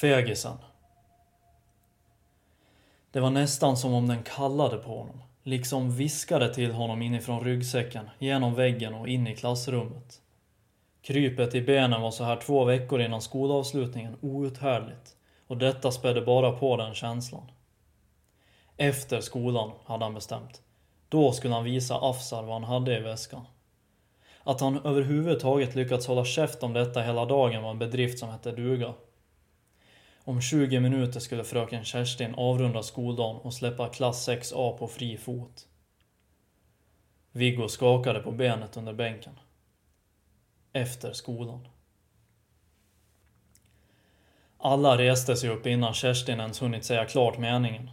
Fegisen. Det var nästan som om den kallade på honom. Liksom viskade till honom inifrån ryggsäcken, genom väggen och in i klassrummet. Krypet i benen var så här två veckor innan skolavslutningen outhärdligt. Och detta spädde bara på den känslan. Efter skolan, hade han bestämt. Då skulle han visa Afsar vad han hade i väskan. Att han överhuvudtaget lyckats hålla käft om detta hela dagen var en bedrift som hette duga. Om 20 minuter skulle fröken Kerstin avrunda skoldagen och släppa klass 6A på fri fot. Viggo skakade på benet under bänken. Efter skolan. Alla reste sig upp innan Kerstin ens hunnit säga klart meningen.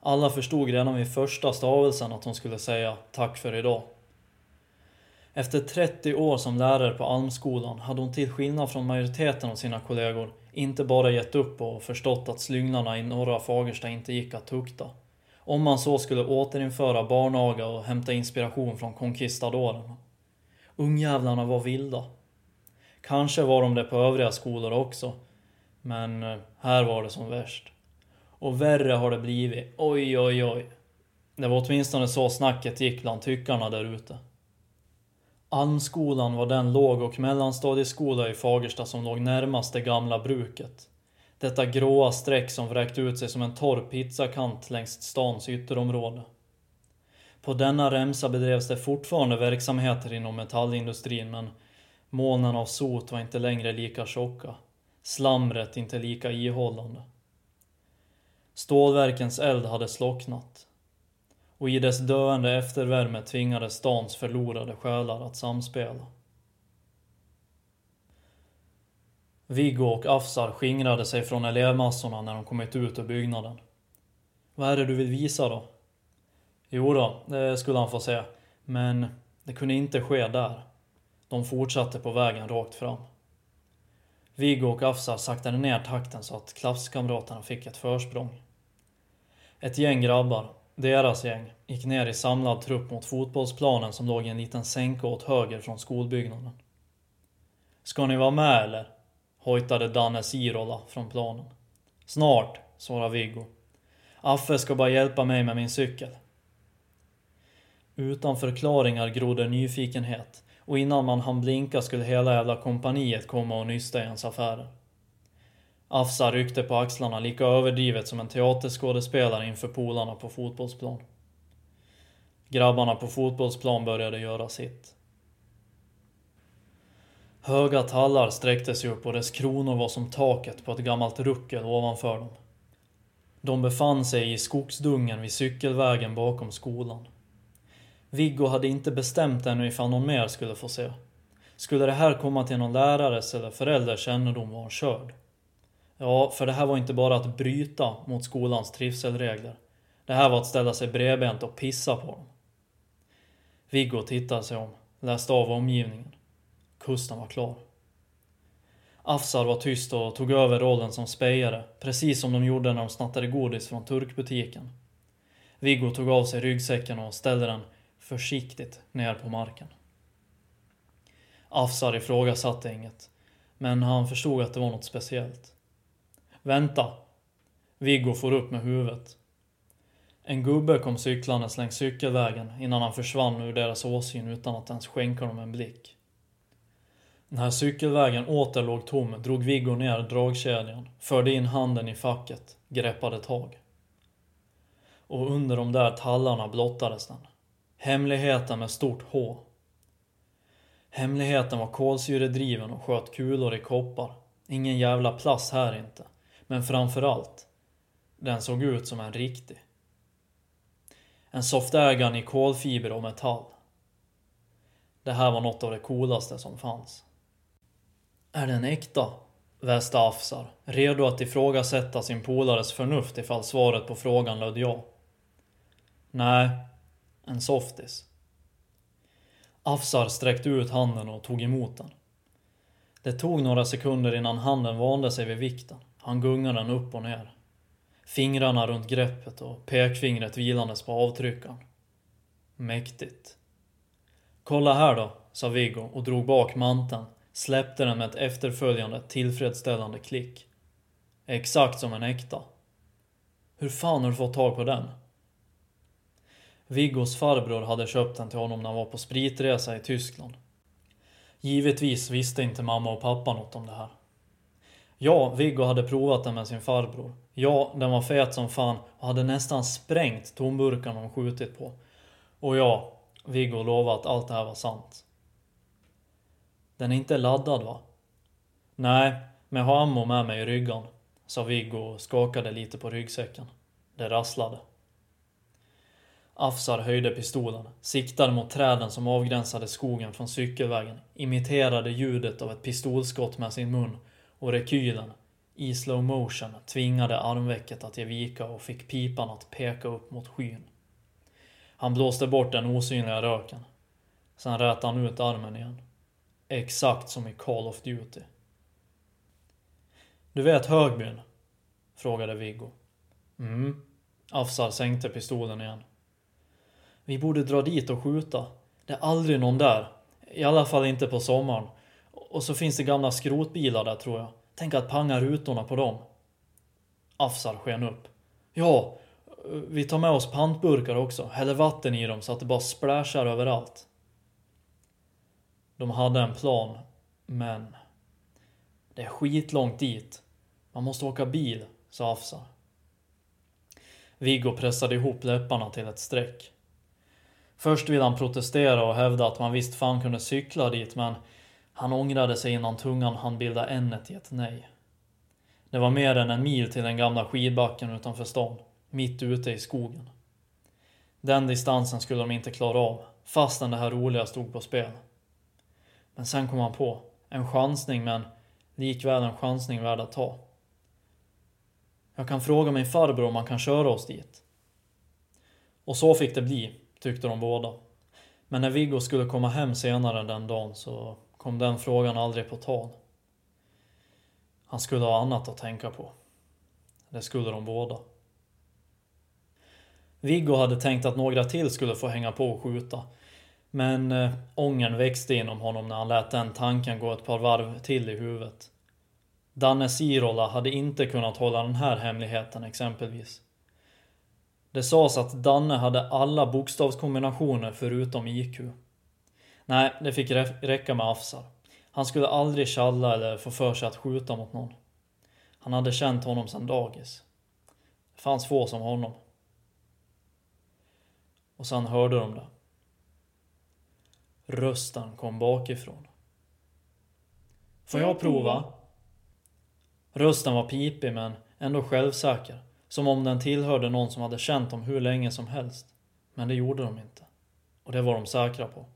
Alla förstod redan vid första stavelsen att hon skulle säga tack för idag. Efter 30 år som lärare på Almskolan hade hon till skillnad från majoriteten av sina kollegor inte bara gett upp och förstått att slynglarna i norra Fagersta inte gick att tukta. Om man så skulle återinföra barnaga och hämta inspiration från conquistadorerna. Ungjävlarna var vilda. Kanske var de det på övriga skolor också. Men eh, här var det som värst. Och värre har det blivit. Oj, oj, oj. Det var åtminstone så snacket gick bland tyckarna där ute. Almskolan var den låg och mellanstadieskola i Fagersta som låg närmast det gamla bruket. Detta gråa streck som vräkt ut sig som en torr pizzakant längs stans ytterområde. På denna remsa bedrevs det fortfarande verksamheter inom metallindustrin men molnen av sot var inte längre lika tjocka. Slamret inte lika ihållande. Stålverkens eld hade slocknat och i dess döende eftervärme tvingades stans förlorade själar att samspela. Viggo och Afsar skingrade sig från elevmassorna när de kommit ut ur byggnaden. Vad är det du vill visa då? Jo då, det skulle han få se. Men det kunde inte ske där. De fortsatte på vägen rakt fram. Viggo och Afsar saktade ner takten så att klasskamraterna fick ett försprång. Ett gäng grabbar, deras gäng gick ner i samlad trupp mot fotbollsplanen som låg i en liten sänka åt höger från skolbyggnaden. Ska ni vara med eller? hojtade Danne Sirola från planen. Snart, svarade Viggo. Affe ska bara hjälpa mig med min cykel. Utan förklaringar grodde nyfikenhet och innan man hann blinka skulle hela jävla kompaniet komma och nysta i ens affärer. Afsa ryckte på axlarna lika överdrivet som en teaterskådespelare inför polarna på fotbollsplan. Grabbarna på fotbollsplan började göra sitt. Höga tallar sträckte sig upp och dess kronor var som taket på ett gammalt ruckel ovanför dem. De befann sig i skogsdungen vid cykelvägen bakom skolan. Viggo hade inte bestämt ännu ifall någon mer skulle få se. Skulle det här komma till någon lärares eller förälders kännedom var han körd. Ja, för det här var inte bara att bryta mot skolans trivselregler. Det här var att ställa sig bredbent och pissa på dem. Viggo tittade sig om, läste av omgivningen. Kusten var klar. Afsar var tyst och tog över rollen som spejare, precis som de gjorde när de snattade godis från turkbutiken. Viggo tog av sig ryggsäcken och ställde den försiktigt ner på marken. Afsar ifrågasatte inget, men han förstod att det var något speciellt. Vänta! Viggo får upp med huvudet. En gubbe kom cyklandes längs cykelvägen innan han försvann ur deras åsyn utan att ens skänka dem en blick. När cykelvägen åter låg tom drog Viggo ner dragkedjan, förde in handen i facket, greppade tag. Och under de där tallarna blottades den. Hemligheten med stort H. Hemligheten var kolsyredriven och sköt kulor i koppar. Ingen jävla plast här inte. Men framförallt, den såg ut som en riktig. En softägan i kolfiber och metall. Det här var något av det coolaste som fanns. Är den äkta? väste Afsar, redo att ifrågasätta sin polares förnuft ifall svaret på frågan löd ja. Nej, en softis. Afsar sträckte ut handen och tog emot den. Det tog några sekunder innan handen vande sig vid vikten. Han gungade den upp och ner. Fingrarna runt greppet och pekfingret vilandes på avtryckaren. Mäktigt. Kolla här då, sa Viggo och drog bak manteln, släppte den med ett efterföljande tillfredsställande klick. Exakt som en äkta. Hur fan har du fått tag på den? Viggos farbror hade köpt den till honom när han var på spritresa i Tyskland. Givetvis visste inte mamma och pappa något om det här. Ja, Viggo hade provat den med sin farbror. Ja, den var fet som fan och hade nästan sprängt tomburkarna de skjutit på. Och ja, Viggo lovade att allt det här var sant. Den är inte laddad va? Nej, men jag har ammo med mig i ryggan, sa Viggo och skakade lite på ryggsäcken. Det rasslade. Afsar höjde pistolen, siktade mot träden som avgränsade skogen från cykelvägen, imiterade ljudet av ett pistolskott med sin mun och rekylen, i slow motion, tvingade armvecket att ge vika och fick pipan att peka upp mot skyn. Han blåste bort den osynliga röken. Sen rät han ut armen igen. Exakt som i Call of Duty. Du vet Högbyn? Frågade Viggo. Mm. Afsar sänkte pistolen igen. Vi borde dra dit och skjuta. Det är aldrig någon där. I alla fall inte på sommaren. Och så finns det gamla skrotbilar där tror jag. Tänk att panga rutorna på dem. Afsar sken upp. Ja, vi tar med oss pantburkar också. Häller vatten i dem så att det bara splashar överallt. De hade en plan, men... Det är skitlångt dit. Man måste åka bil, sa Afsar. Viggo pressade ihop läpparna till ett streck. Först ville han protestera och hävda att man visst fan kunde cykla dit, men han ångrade sig innan tungan han bilda n i ett nej. Det var mer än en mil till den gamla skidbacken utanför stan, mitt ute i skogen. Den distansen skulle de inte klara av, fastän det här roliga stod på spel. Men sen kom han på, en chansning men likväl en chansning värd att ta. Jag kan fråga min farbror om han kan köra oss dit. Och så fick det bli, tyckte de båda. Men när Viggo skulle komma hem senare den dagen så kom den frågan aldrig på tal. Han skulle ha annat att tänka på. Det skulle de båda. Viggo hade tänkt att några till skulle få hänga på och skjuta. Men eh, ångern växte inom honom när han lät den tanken gå ett par varv till i huvudet. Danne Sirola hade inte kunnat hålla den här hemligheten exempelvis. Det sades att Danne hade alla bokstavskombinationer förutom IQ. Nej, det fick räcka med Afsar. Han skulle aldrig tjalla eller få för sig att skjuta mot någon. Han hade känt honom sedan dagis. Det fanns få som honom. Och sen hörde de det. Rösten kom bakifrån. Får jag prova? Rösten var pipig men ändå självsäker. Som om den tillhörde någon som hade känt dem hur länge som helst. Men det gjorde de inte. Och det var de säkra på.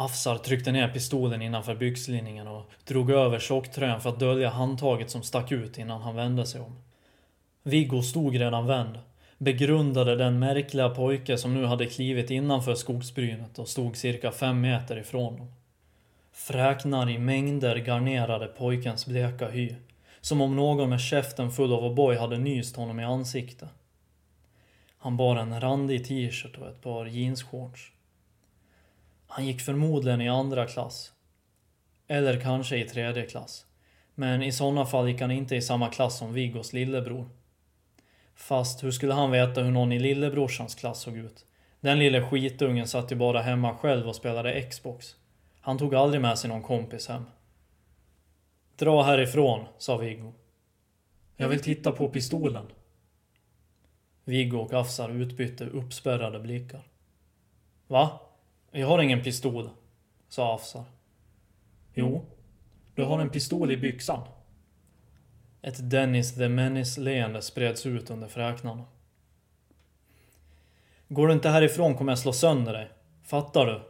Afsar tryckte ner pistolen innanför byxlinningen och drog över tjocktröjan för att dölja handtaget som stack ut innan han vände sig om. Viggo stod redan vänd, begrundade den märkliga pojke som nu hade klivit innanför skogsbrynet och stod cirka fem meter ifrån dem. Fräknar i mängder garnerade pojkens bleka hy, som om någon med käften full av O'boy hade nyst honom i ansiktet. Han bar en randig t-shirt och ett par jeansshorts. Han gick förmodligen i andra klass. Eller kanske i tredje klass. Men i sådana fall gick han inte i samma klass som Viggos lillebror. Fast hur skulle han veta hur någon i lillebrorsans klass såg ut? Den lille skitungen satt ju bara hemma själv och spelade Xbox. Han tog aldrig med sig någon kompis hem. Dra härifrån, sa Viggo. Jag vill titta på pistolen. Viggo och Afsar utbytte uppspärrade blickar. Va? Jag har ingen pistol, sa Afsar. Jo, du har en pistol i byxan. Ett Dennis the Menace-leende spreds ut under fräknarna. Går du inte härifrån kommer jag slå sönder dig. Fattar du?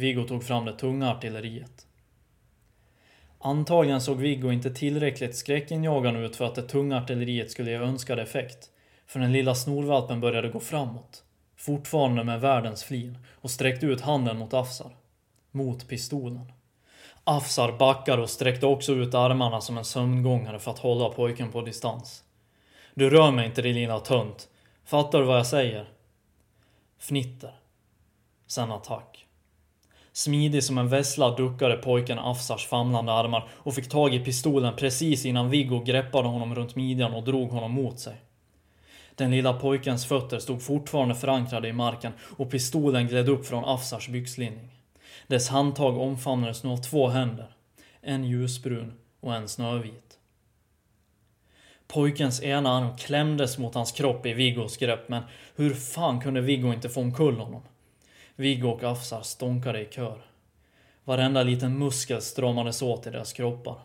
Viggo tog fram det tunga artilleriet. Antagligen såg Viggo inte tillräckligt skräckinjagande ut för att det tunga artilleriet skulle ge önskad effekt. För den lilla snorvalpen började gå framåt fortfarande med världens flin, och sträckte ut handen mot Afsar. Mot pistolen. Afsar backade och sträckte också ut armarna som en sömngångare för att hålla pojken på distans. Du rör mig inte din lilla tönt. Fattar du vad jag säger? Fnitter. Sen attack. Smidig som en vessla duckade pojken Afsars famlande armar och fick tag i pistolen precis innan Viggo greppade honom runt midjan och drog honom mot sig. Den lilla pojkens fötter stod fortfarande förankrade i marken och pistolen gled upp från Afsars byxlinning. Dess handtag omfamnades nu av två händer. En ljusbrun och en snövit. Pojkens ena arm klämdes mot hans kropp i Viggos grepp, men hur fan kunde Viggo inte få omkull honom? Viggo och Afsar stånkade i kör. Varenda liten muskel stramades åt i deras kroppar.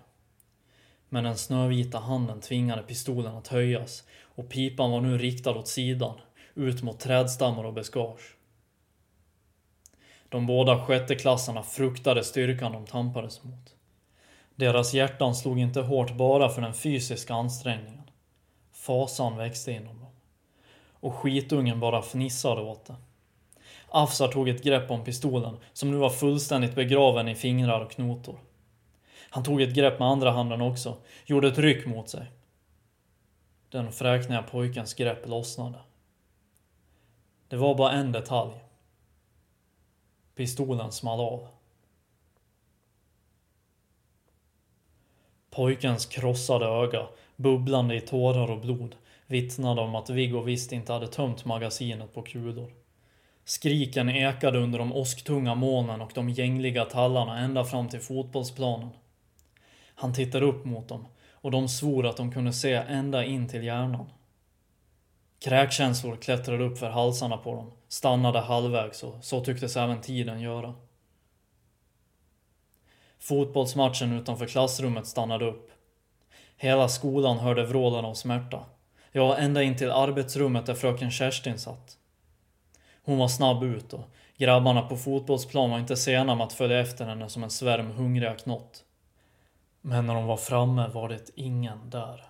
Men den snövita handen tvingade pistolen att höjas och pipan var nu riktad åt sidan, ut mot trädstammar och buskage. De båda sjätteklassarna fruktade styrkan de tampades mot. Deras hjärtan slog inte hårt bara för den fysiska ansträngningen. Fasan växte inom dem. Och skitungen bara fnissade åt det. Afsar tog ett grepp om pistolen, som nu var fullständigt begraven i fingrar och knotor. Han tog ett grepp med andra handen också, gjorde ett ryck mot sig. Den fräkniga pojkens grepp lossnade. Det var bara en detalj. Pistolen small av. Pojkens krossade öga, bubblande i tårar och blod, vittnade om att Viggo visst inte hade tömt magasinet på kulor. Skriken ekade under de åsktunga molnen och de gängliga tallarna ända fram till fotbollsplanen. Han tittade upp mot dem och de svor att de kunde se ända in till hjärnan. Kräkkänslor klättrade upp för halsarna på dem, stannade halvvägs och så tycktes även tiden göra. Fotbollsmatchen utanför klassrummet stannade upp. Hela skolan hörde vrålen av smärta. Ja, ända in till arbetsrummet där fröken Kerstin satt. Hon var snabb ut och grabbarna på fotbollsplan var inte sena med att följa efter henne som en svärm hungriga knott. Men när de var framme var det ingen där.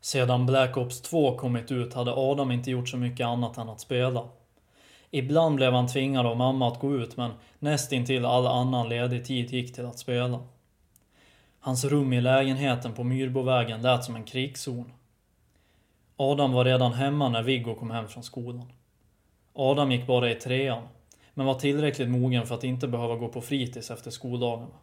Sedan Black Ops 2 kommit ut hade Adam inte gjort så mycket annat än att spela. Ibland blev han tvingad av mamma att gå ut men nästintill all annan ledig tid gick till att spela. Hans rum i lägenheten på Myrbovägen lät som en krigszon. Adam var redan hemma när Viggo kom hem från skolan. Adam gick bara i trean, men var tillräckligt mogen för att inte behöva gå på fritids efter skoldagarna.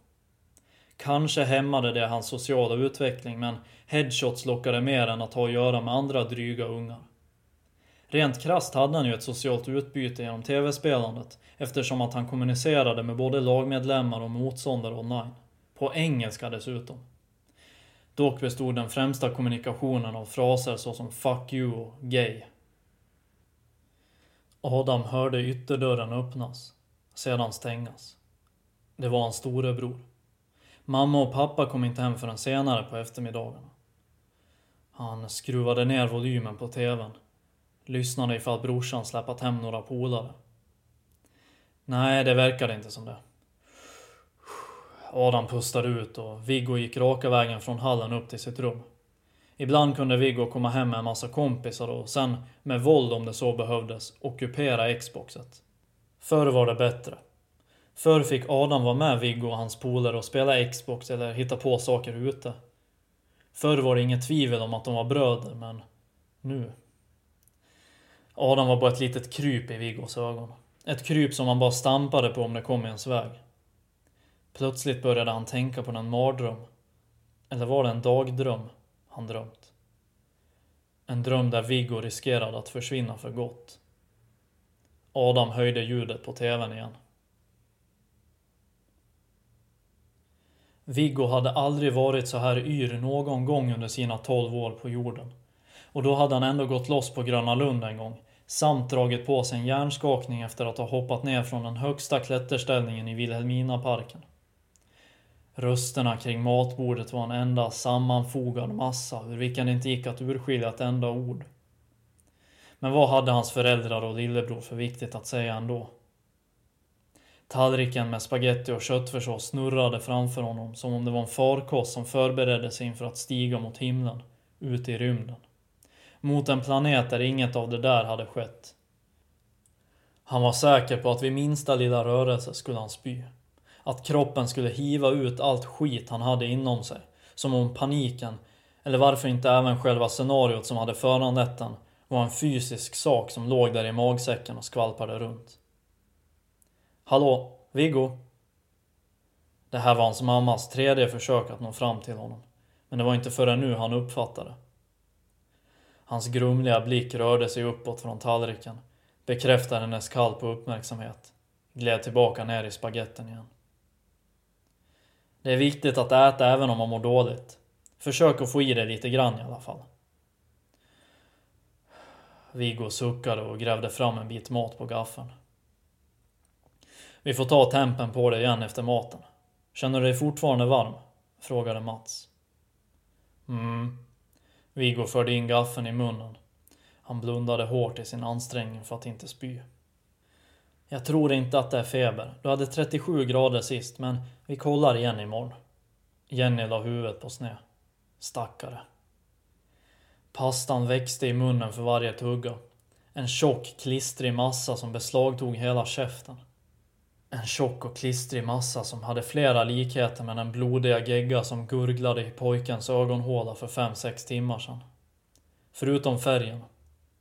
Kanske hämmade det hans sociala utveckling, men headshots lockade mer än att ha att göra med andra dryga ungar. Rent krast hade han ju ett socialt utbyte genom tv-spelandet eftersom att han kommunicerade med både lagmedlemmar och motståndare online. På engelska dessutom. Dock bestod den främsta kommunikationen av fraser såsom 'fuck you' och 'gay'. Adam hörde ytterdörren öppnas, sedan stängas. Det var hans storebror. Mamma och pappa kom inte hem förrän senare på eftermiddagarna. Han skruvade ner volymen på TVn. Lyssnade ifall brorsan släpat hem några polare. Nej, det verkade inte som det. Adam pustade ut och Viggo gick raka vägen från hallen upp till sitt rum. Ibland kunde Viggo komma hem med en massa kompisar och sen, med våld om det så behövdes, ockupera Xboxet. Förr var det bättre. Förr fick Adam vara med Viggo och hans polare och spela Xbox eller hitta på saker ute. Förr var det inget tvivel om att de var bröder, men nu. Adam var bara ett litet kryp i Viggos ögon. Ett kryp som han bara stampade på om det kom i ens väg. Plötsligt började han tänka på en mardröm. Eller var det en dagdröm han drömt? En dröm där Viggo riskerade att försvinna för gott. Adam höjde ljudet på TVn igen. Viggo hade aldrig varit så här yr någon gång under sina 12 år på jorden. Och då hade han ändå gått loss på Gröna Lund en gång, samt dragit på sig en hjärnskakning efter att ha hoppat ner från den högsta klätterställningen i Vilhelminaparken. Rösterna kring matbordet var en enda sammanfogad massa ur vilken det inte gick att urskilja ett enda ord. Men vad hade hans föräldrar och lillebror för viktigt att säga ändå? Tallriken med spaghetti och köttfärssås snurrade framför honom som om det var en farkost som förberedde sig inför att stiga mot himlen, ut i rymden. Mot en planet där inget av det där hade skett. Han var säker på att vid minsta lilla rörelse skulle han spy. Att kroppen skulle hiva ut allt skit han hade inom sig. Som om paniken, eller varför inte även själva scenariot som hade föranlett den, var en fysisk sak som låg där i magsäcken och skvalpade runt. Hallå, Viggo? Det här var hans mammas tredje försök att nå fram till honom. Men det var inte förrän nu han uppfattade. Hans grumliga blick rörde sig uppåt från tallriken, bekräftade hennes kall på uppmärksamhet, gled tillbaka ner i spagetten igen. Det är viktigt att äta även om man mår dåligt. Försök att få i dig lite grann i alla fall. Viggo suckade och grävde fram en bit mat på gaffeln. Vi får ta tempen på dig igen efter maten. Känner du dig fortfarande varm? Frågade Mats. Mm. Viggo förde in gaffeln i munnen. Han blundade hårt i sin ansträngning för att inte spy. Jag tror inte att det är feber. Du hade 37 grader sist, men vi kollar igen imorgon. Jenny la huvudet på sned. Stackare. Pastan växte i munnen för varje tugga. En tjock, klistrig massa som beslagtog hela käften. En tjock och klistrig massa som hade flera likheter med den blodiga gegga som gurglade i pojkens ögonhåla för fem sex timmar sedan. Förutom färgen.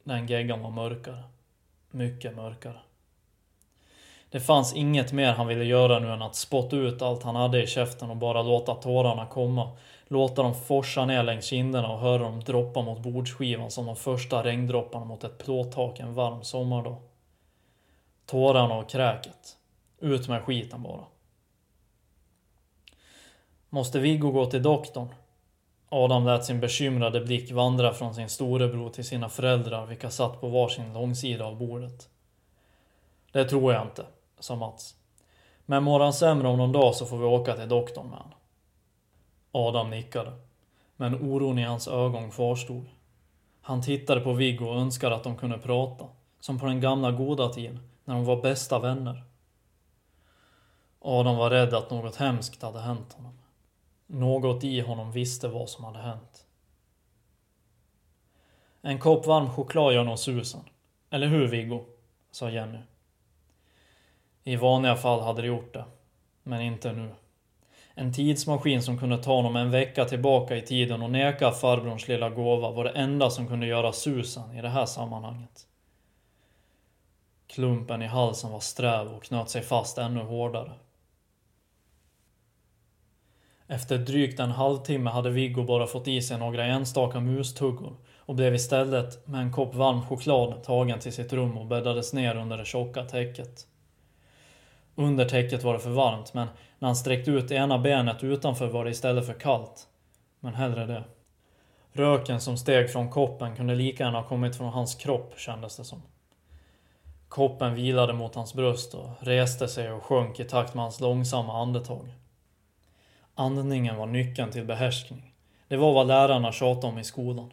Den geggan var mörkare. Mycket mörkare. Det fanns inget mer han ville göra nu än att spotta ut allt han hade i käften och bara låta tårarna komma. Låta dem forsa ner längs kinderna och höra dem droppa mot bordsskivan som de första regndropparna mot ett plåttak en varm sommardag. Tårarna och kräket. Ut med skiten bara. Måste Viggo gå till doktorn? Adam lät sin bekymrade blick vandra från sin storebror till sina föräldrar vilka satt på varsin långsida av bordet. Det tror jag inte, sa Mats. Men mår han sämre om någon dag så får vi åka till doktorn med han. Adam nickade. Men oron i hans ögon kvarstod. Han tittade på Viggo och önskade att de kunde prata. Som på den gamla goda tiden, när de var bästa vänner. Adam var rädd att något hemskt hade hänt honom. Något i honom visste vad som hade hänt. En kopp varm choklad gör nog susen. Eller hur Viggo? sa Jenny. I vanliga fall hade det gjort det. Men inte nu. En tidsmaskin som kunde ta honom en vecka tillbaka i tiden och neka farbrorns lilla gåva var det enda som kunde göra susen i det här sammanhanget. Klumpen i halsen var sträv och knöt sig fast ännu hårdare. Efter drygt en halvtimme hade Viggo bara fått i sig några enstaka mustuggor och blev istället med en kopp varm choklad tagen till sitt rum och bäddades ner under det tjocka täcket. Under täcket var det för varmt, men när han sträckte ut ena benet utanför var det istället för kallt. Men hellre det. Röken som steg från koppen kunde lika gärna ha kommit från hans kropp, kändes det som. Koppen vilade mot hans bröst och reste sig och sjönk i takt med hans långsamma andetag. Andningen var nyckeln till behärskning. Det var vad lärarna tjatade om i skolan.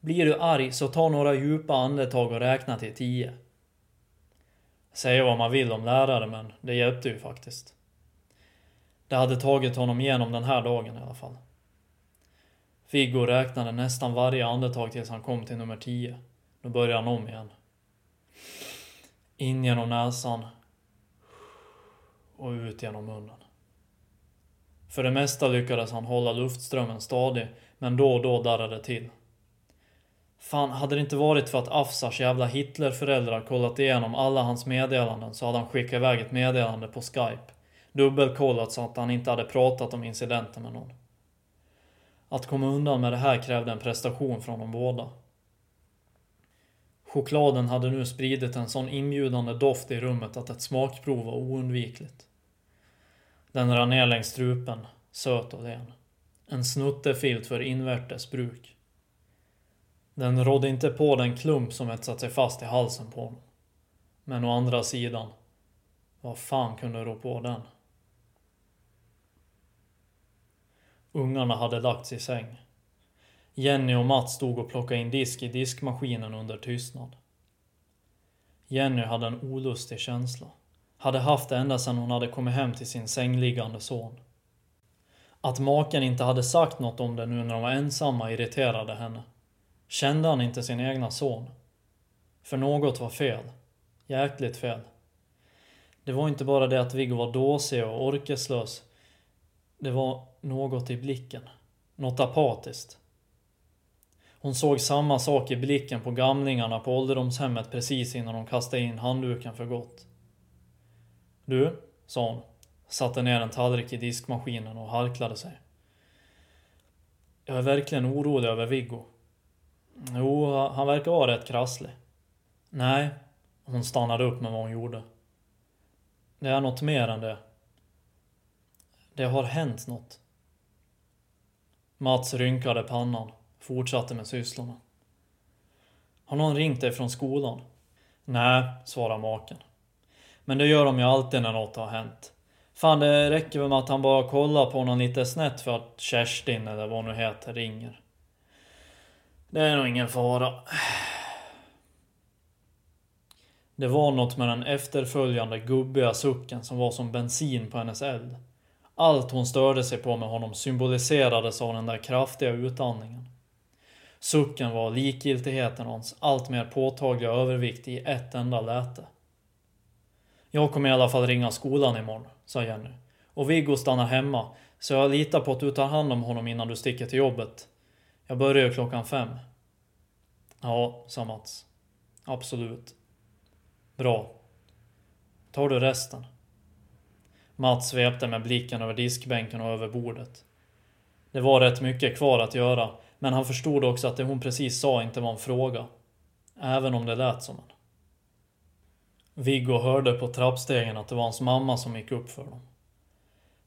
Blir du arg så ta några djupa andetag och räkna till tio. Säga vad man vill om lärare, men det hjälpte ju faktiskt. Det hade tagit honom igenom den här dagen i alla fall. Viggo räknade nästan varje andetag tills han kom till nummer tio. Då började han om igen. In genom näsan. Och ut genom munnen. För det mesta lyckades han hålla luftströmmen stadig, men då och då darrade det till. Fan, hade det inte varit för att Afsars jävla Hitlerföräldrar kollat igenom alla hans meddelanden så hade han skickat iväg ett meddelande på Skype. Dubbelkollat så att han inte hade pratat om incidenten med någon. Att komma undan med det här krävde en prestation från de båda. Chokladen hade nu spridit en sån inbjudande doft i rummet att ett smakprov var oundvikligt. Den rann ner längs strupen, söt och len. En snuttefilt för invärtes bruk. Den rådde inte på den klump som etsat sig fast i halsen på honom. Men å andra sidan, vad fan kunde rå på den? Ungarna hade lagts i säng. Jenny och Mats stod och plockade in disk i diskmaskinen under tystnad. Jenny hade en olustig känsla. Hade haft det ända sedan hon hade kommit hem till sin sängliggande son. Att maken inte hade sagt något om det nu när de var ensamma irriterade henne. Kände han inte sin egna son? För något var fel. Jäkligt fel. Det var inte bara det att Viggo var dåsig och orkeslös. Det var något i blicken. Något apatiskt. Hon såg samma sak i blicken på gamlingarna på ålderdomshemmet precis innan de kastade in handduken för gott. Du, sa hon, satte ner en tallrik i diskmaskinen och harklade sig. Jag är verkligen orolig över Viggo. Jo, han verkar vara rätt krasslig. Nej, hon stannade upp med vad hon gjorde. Det är något mer än det. Det har hänt något. Mats rynkade pannan, fortsatte med sysslorna. Har någon ringt dig från skolan? Nej, svarade maken. Men det gör de ju alltid när något har hänt. Fan, det räcker väl med att han bara kollar på någon lite snett för att Kerstin, eller vad hon nu heter, ringer. Det är nog ingen fara. Det var något med den efterföljande gubbiga sucken som var som bensin på hennes eld. Allt hon störde sig på med honom symboliserades av den där kraftiga utandningen. Sucken var likgiltigheten och hans allt mer påtagliga övervikt i ett enda läte. Jag kommer i alla fall ringa skolan imorgon, sa Jenny. Och Viggo stannar hemma, så jag litar på att du tar hand om honom innan du sticker till jobbet. Jag börjar ju klockan fem. Ja, sa Mats. Absolut. Bra. Tar du resten? Mats svepte med blicken över diskbänken och över bordet. Det var rätt mycket kvar att göra, men han förstod också att det hon precis sa inte var en fråga. Även om det lät som en. Viggo hörde på trappstegen att det var hans mamma som gick upp för dem.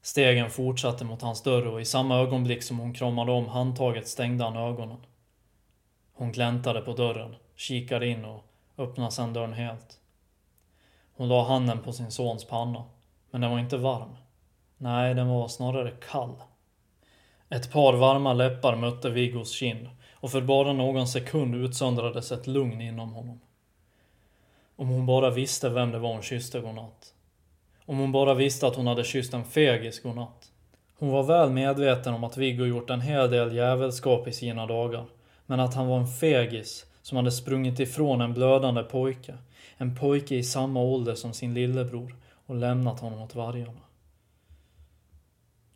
Stegen fortsatte mot hans dörr och i samma ögonblick som hon kramade om handtaget stängde han ögonen. Hon gläntade på dörren, kikade in och öppnade sedan dörren helt. Hon la handen på sin sons panna, men den var inte varm. Nej, den var snarare kall. Ett par varma läppar mötte Viggos kind och för bara någon sekund utsöndrades ett lugn inom honom. Om hon bara visste vem det var hon kysste godnatt. Om hon bara visste att hon hade kysst en fegis godnatt. Hon var väl medveten om att Viggo gjort en hel del jävelskap i sina dagar. Men att han var en fegis som hade sprungit ifrån en blödande pojke. En pojke i samma ålder som sin lillebror och lämnat honom åt vargarna.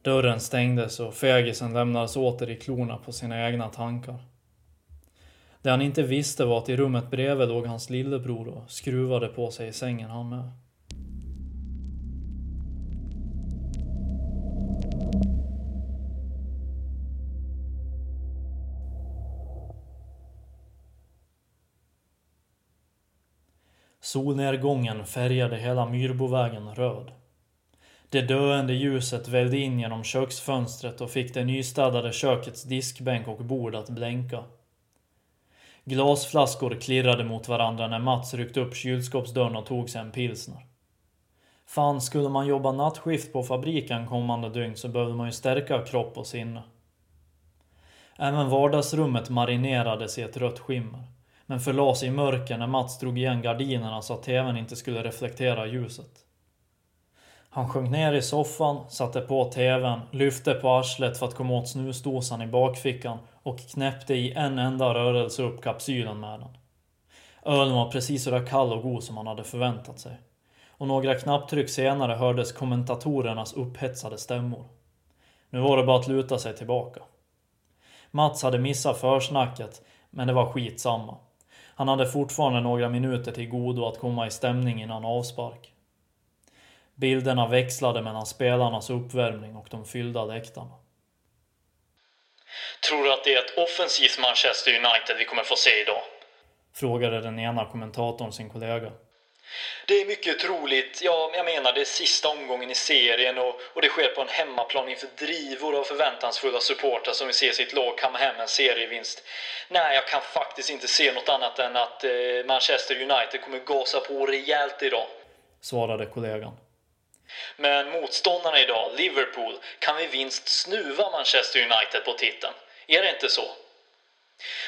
Dörren stängdes och fegisen lämnades åter i klorna på sina egna tankar. Det han inte visste var att i rummet bredvid låg hans lillebror och skruvade på sig i sängen han med. Solnedgången färgade hela Myrbovägen röd. Det döende ljuset vällde in genom köksfönstret och fick det nystädade kökets diskbänk och bord att blänka. Glasflaskor klirrade mot varandra när Mats ryckte upp kylskåpsdörren och tog sig en pilsner. Fan, skulle man jobba nattskift på fabriken kommande dygn så behövde man ju stärka kropp och sinne. Även vardagsrummet marinerades i ett rött skimmer. Men förlades i mörker när Mats drog igen gardinerna så att tvn inte skulle reflektera ljuset. Han sjönk ner i soffan, satte på tvn, lyfte på arslet för att komma åt snusdosan i bakfickan och knäppte i en enda rörelse upp kapsylen med den. Ölen var precis så där kall och god som han hade förväntat sig. Och några knapptryck senare hördes kommentatorernas upphetsade stämmor. Nu var det bara att luta sig tillbaka. Mats hade missat försnacket, men det var skitsamma. Han hade fortfarande några minuter till godo att komma i stämning innan avspark. Bilderna växlade mellan spelarnas uppvärmning och de fyllda läktarna. Tror du att det är ett offensivt Manchester United vi kommer få se idag? Frågade den ena kommentatorn sin kollega. Det är mycket troligt. Ja, jag menar det är sista omgången i serien och, och det sker på en hemmaplan inför drivor av förväntansfulla supportrar som vill se sitt lag kamma hem en serievinst. Nej, jag kan faktiskt inte se något annat än att eh, Manchester United kommer gasa på rejält idag. Svarade kollegan. Men motståndarna idag, Liverpool, kan vid vinst snuva Manchester United på titeln. Är det inte så?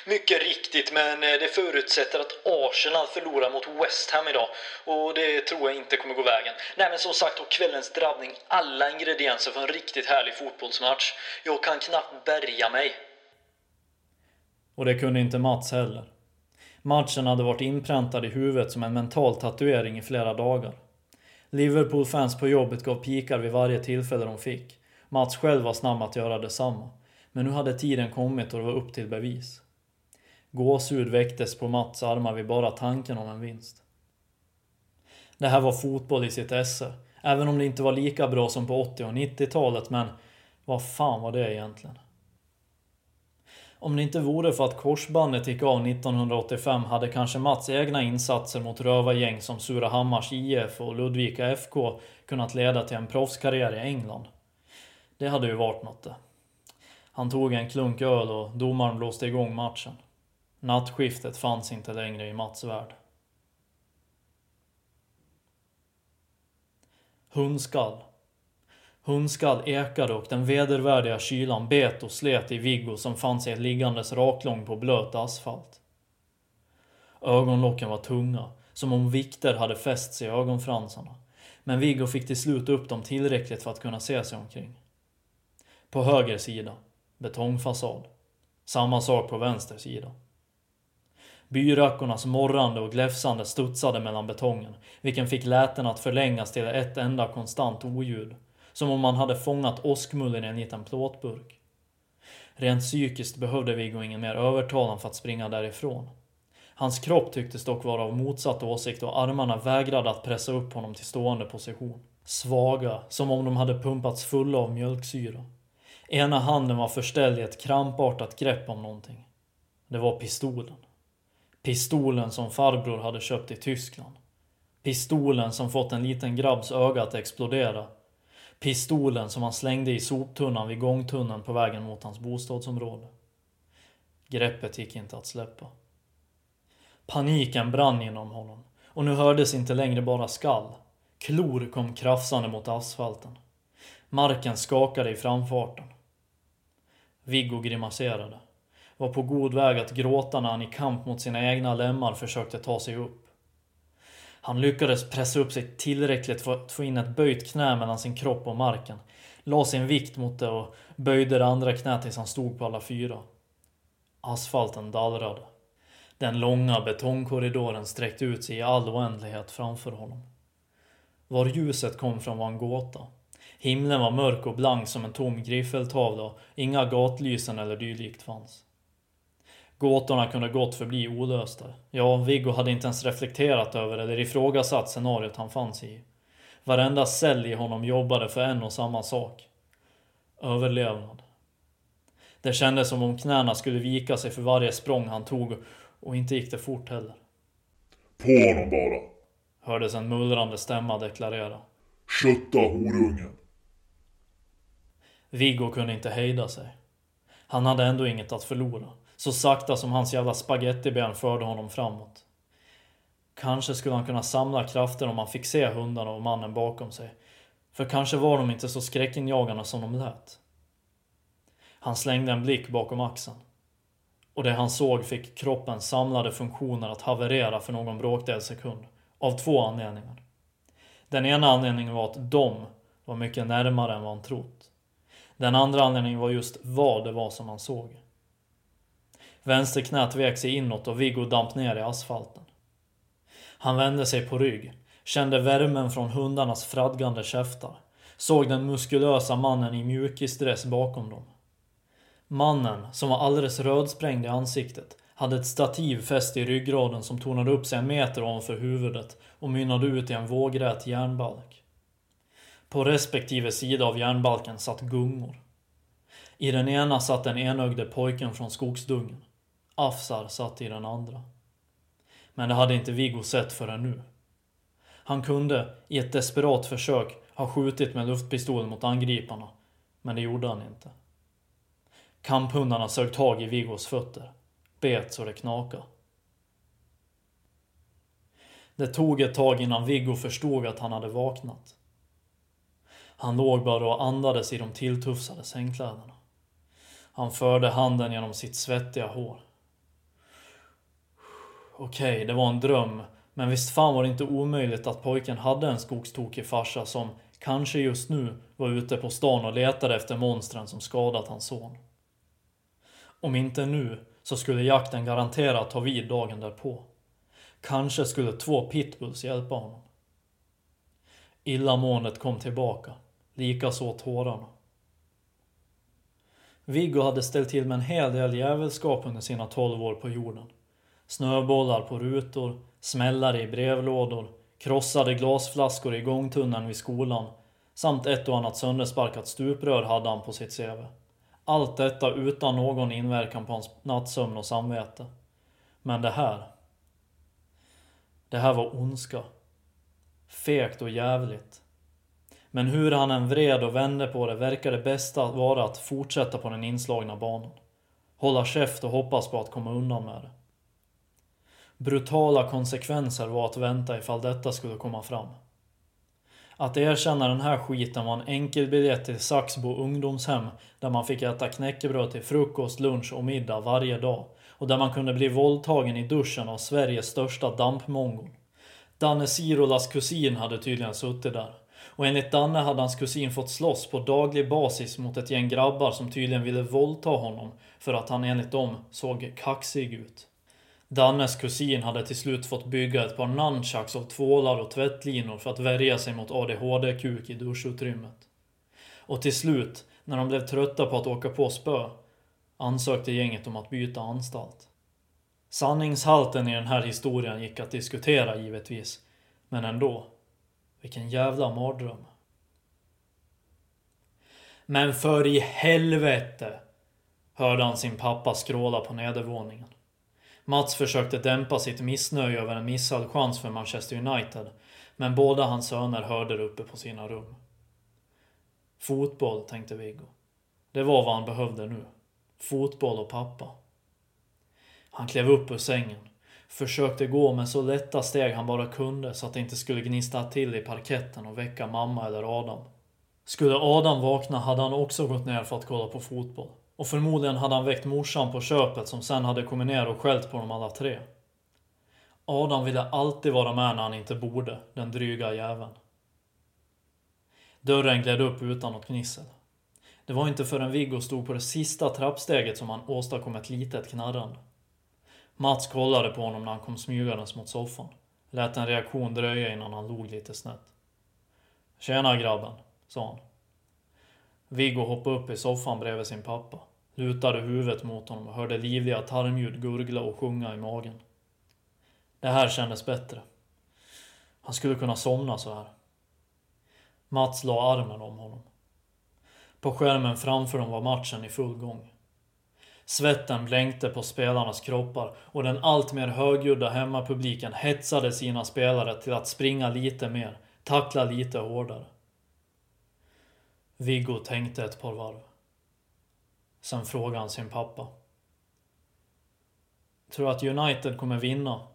Mycket riktigt, men eh, det förutsätter att Arsenal förlorar mot West Ham idag. Och det tror jag inte kommer gå vägen. Nej, men som sagt och kvällens drabbning alla ingredienser för en riktigt härlig fotbollsmatch. Jag kan knappt bärga mig. Och det kunde inte Mats heller. Matchen hade varit inpräntad i huvudet som en mental tatuering i flera dagar. Liverpool-fans på jobbet gav pikar vid varje tillfälle de fick. Mats själv var snabb att göra detsamma. Men nu hade tiden kommit och det var upp till bevis. Gåshud väcktes på Mats armar vid bara tanken om en vinst. Det här var fotboll i sitt esse. Även om det inte var lika bra som på 80 och 90-talet, men vad fan var det egentligen? Om det inte vore för att korsbandet gick av 1985 hade kanske Mats egna insatser mot rövargäng som Surahammars IF och Ludvika FK kunnat leda till en proffskarriär i England. Det hade ju varit något det. Han tog en klunk öl och domaren blåste igång matchen. Nattskiftet fanns inte längre i Mats värld. Hundskall. Hundskall ekade och den vedervärdiga kylan bet och slet i Viggo som fann sig liggandes raklång på blöt asfalt. Ögonlocken var tunga, som om vikter hade fästs i ögonfransarna. Men Viggo fick till slut upp dem tillräckligt för att kunna se sig omkring. På höger sida, betongfasad. Samma sak på vänster sida. Byrackornas morrande och gläfsande studsade mellan betongen, vilken fick läten att förlängas till ett enda konstant oljud. Som om man hade fångat åskmullen i en liten plåtburk. Rent psykiskt behövde Viggo ingen mer övertalan för att springa därifrån. Hans kropp tycktes dock vara av motsatt åsikt och armarna vägrade att pressa upp honom till stående position. Svaga, som om de hade pumpats fulla av mjölksyra. Ena handen var förställd i ett krampartat grepp om någonting. Det var pistolen. Pistolen som farbror hade köpt i Tyskland. Pistolen som fått en liten grabbs öga att explodera. Pistolen som han slängde i soptunnan vid gångtunneln på vägen mot hans bostadsområde. Greppet gick inte att släppa. Paniken brann inom honom och nu hördes inte längre bara skall. Klor kom krafsande mot asfalten. Marken skakade i framfarten. Viggo grimaserade var på god väg att gråta när han i kamp mot sina egna lemmar försökte ta sig upp. Han lyckades pressa upp sig tillräckligt för att få in ett böjt knä mellan sin kropp och marken, la sin vikt mot det och böjde det andra knät tills han stod på alla fyra. Asfalten dallrade. Den långa betongkorridoren sträckte ut sig i all oändlighet framför honom. Var ljuset kom från var en gåta. Himlen var mörk och blank som en tom griffeltavla och inga gatlysen eller dylikt fanns. Gåtorna kunde gott förbli olösta. Ja, Viggo hade inte ens reflekterat över eller ifrågasatt scenariot han fanns i. Varenda cell i honom jobbade för en och samma sak. Överlevnad. Det kändes som om knäna skulle vika sig för varje språng han tog och inte gick det fort heller. På honom bara. Hördes en mullrande stämma deklarera. Kötta horungen. Viggo kunde inte hejda sig. Han hade ändå inget att förlora. Så sakta som hans jävla spagettiben förde honom framåt. Kanske skulle han kunna samla krafter om han fick se hundarna och mannen bakom sig. För kanske var de inte så skräckinjagande som de lät. Han slängde en blick bakom axeln. Och det han såg fick kroppens samlade funktioner att haverera för någon bråkdel sekund. Av två anledningar. Den ena anledningen var att de var mycket närmare än vad han trott. Den andra anledningen var just vad det var som han såg. Vänsterknät vek sig inåt och Viggo damp ner i asfalten. Han vände sig på rygg, kände värmen från hundarnas fradgande käftar, såg den muskulösa mannen i mjukisdress bakom dem. Mannen, som var alldeles rödsprängd i ansiktet, hade ett stativ fäst i ryggraden som tornade upp sig en meter ovanför huvudet och mynnade ut i en vågrät järnbalk. På respektive sida av järnbalken satt gungor. I den ena satt den enögde pojken från skogsdungen. Afsar satt i den andra. Men det hade inte Viggo sett förrän nu. Han kunde, i ett desperat försök, ha skjutit med luftpistolen mot angriparna. Men det gjorde han inte. Kamphundarna sög tag i Viggos fötter. Bet så det knakade. Det tog ett tag innan Viggo förstod att han hade vaknat. Han låg bara och andades i de tilltufsade sängkläderna. Han förde handen genom sitt svettiga hår. Okej, okay, det var en dröm. Men visst fan var det inte omöjligt att pojken hade en skogstokig farsa som kanske just nu var ute på stan och letade efter monstren som skadat hans son. Om inte nu så skulle jakten garanterat ta vid dagen därpå. Kanske skulle två pitbulls hjälpa honom. Illamåendet kom tillbaka, likaså alltså tårarna. Viggo hade ställt till med en hel del jävelskap under sina 12 år på jorden. Snöbollar på rutor, smällare i brevlådor, krossade glasflaskor i gångtunneln vid skolan samt ett och annat söndersparkat stuprör hade han på sitt CV. Allt detta utan någon inverkan på hans nattsömn och samvete. Men det här. Det här var ondska. Fegt och jävligt. Men hur han än vred och vände på det verkar det bästa vara att fortsätta på den inslagna banan. Hålla käft och hoppas på att komma undan med det. Brutala konsekvenser var att vänta ifall detta skulle komma fram. Att erkänna den här skiten var en enkelbiljett till Saxbo ungdomshem där man fick äta knäckebröd till frukost, lunch och middag varje dag och där man kunde bli våldtagen i duschen av Sveriges största dampmongo. Danne Sirolas kusin hade tydligen suttit där. Och enligt Danne hade hans kusin fått slåss på daglig basis mot ett gäng grabbar som tydligen ville våldta honom för att han enligt dem såg kaxig ut. Dannes kusin hade till slut fått bygga ett par nunchucks av tvålar och tvättlinor för att värja sig mot ADHD-kuk i duschutrymmet. Och till slut, när de blev trötta på att åka på spö, ansökte gänget om att byta anstalt. Sanningshalten i den här historien gick att diskutera givetvis, men ändå. Vilken jävla mardröm. Men för i helvete! Hörde han sin pappa skråla på nedervåningen. Mats försökte dämpa sitt missnöje över en missad chans för Manchester United. Men båda hans söner hörde det uppe på sina rum. Fotboll, tänkte Viggo. Det var vad han behövde nu. Fotboll och pappa. Han klev upp ur sängen. Försökte gå med så lätta steg han bara kunde så att det inte skulle gnista till i parketten och väcka mamma eller Adam. Skulle Adam vakna hade han också gått ner för att kolla på fotboll. Och förmodligen hade han väckt morsan på köpet som sen hade kommit ner och skällt på dem alla tre. Adam ville alltid vara med när han inte borde, den dryga jäveln. Dörren gled upp utan något gnissel. Det var inte förrän Viggo stod på det sista trappsteget som han åstadkom ett litet knarrande. Mats kollade på honom när han kom smygandes mot soffan. Lät en reaktion dröja innan han log lite snett. Tjena grabben, sa han. Viggo hoppade upp i soffan bredvid sin pappa, lutade huvudet mot honom och hörde livliga tarmljud gurgla och sjunga i magen. Det här kändes bättre. Han skulle kunna somna så här. Mats la armen om honom. På skärmen framför dem var matchen i full gång. Svetten blänkte på spelarnas kroppar och den alltmer högljudda hemmapubliken hetsade sina spelare till att springa lite mer, tackla lite hårdare. Viggo tänkte ett par varv. Sen frågade han sin pappa. Tror att United kommer vinna?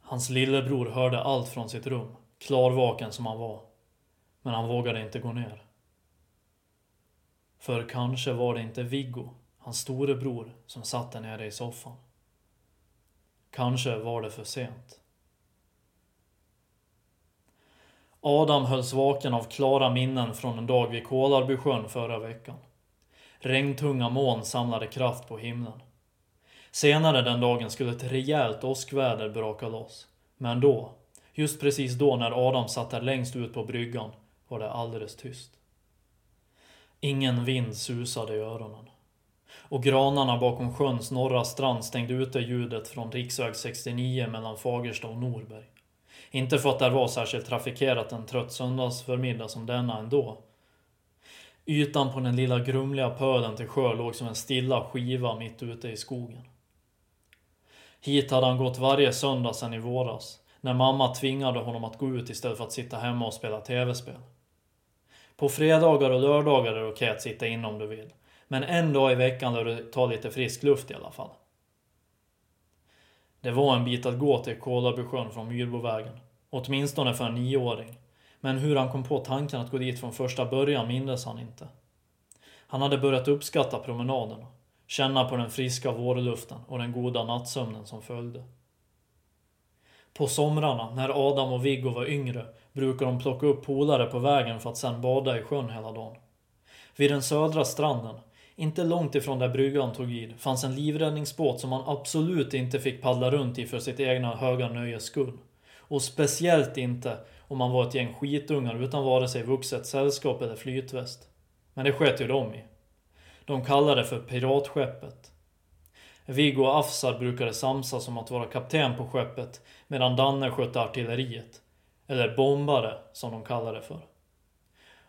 Hans lillebror hörde allt från sitt rum, klarvaken som han var. Men han vågade inte gå ner. För kanske var det inte Viggo, hans storebror, som satt där nere i soffan. Kanske var det för sent. Adam hölls vaken av klara minnen från en dag vid Kolarbysjön förra veckan. Regntunga moln samlade kraft på himlen. Senare den dagen skulle ett rejält åskväder braka loss. Men då, just precis då när Adam satt där längst ut på bryggan, var det alldeles tyst. Ingen vind susade i öronen. Och granarna bakom sjöns norra strand stängde ute ljudet från riksväg 69 mellan Fagersta och Norberg. Inte för att det var särskilt trafikerat en trött söndagsförmiddag som denna ändå. Ytan på den lilla grumliga pölen till sjö låg som en stilla skiva mitt ute i skogen. Hit hade han gått varje söndag sedan i våras, när mamma tvingade honom att gå ut istället för att sitta hemma och spela tv-spel. På fredagar och lördagar är det okej att sitta inne om du vill. Men en dag i veckan lär du ta lite frisk luft i alla fall. Det var en bit att gå till Kolabysjön från Myrbovägen. Åtminstone för en nioåring. Men hur han kom på tanken att gå dit från första början mindes han inte. Han hade börjat uppskatta promenaderna. Känna på den friska vårluften och den goda nattsömnen som följde. På somrarna, när Adam och Viggo var yngre, brukade de plocka upp polare på vägen för att sen bada i sjön hela dagen. Vid den södra stranden, inte långt ifrån där bryggan tog vid, fanns en livräddningsbåt som man absolut inte fick paddla runt i för sitt egna höga nöjes skull. Och speciellt inte om man var ett gäng skitungar utan vare sig vuxet sällskap eller flytväst. Men det sket ju de i. De kallade det för piratskeppet. Viggo och Afsar brukade samsas om att vara kapten på skeppet medan Danne skötte artilleriet. Eller bombare, som de kallade det för.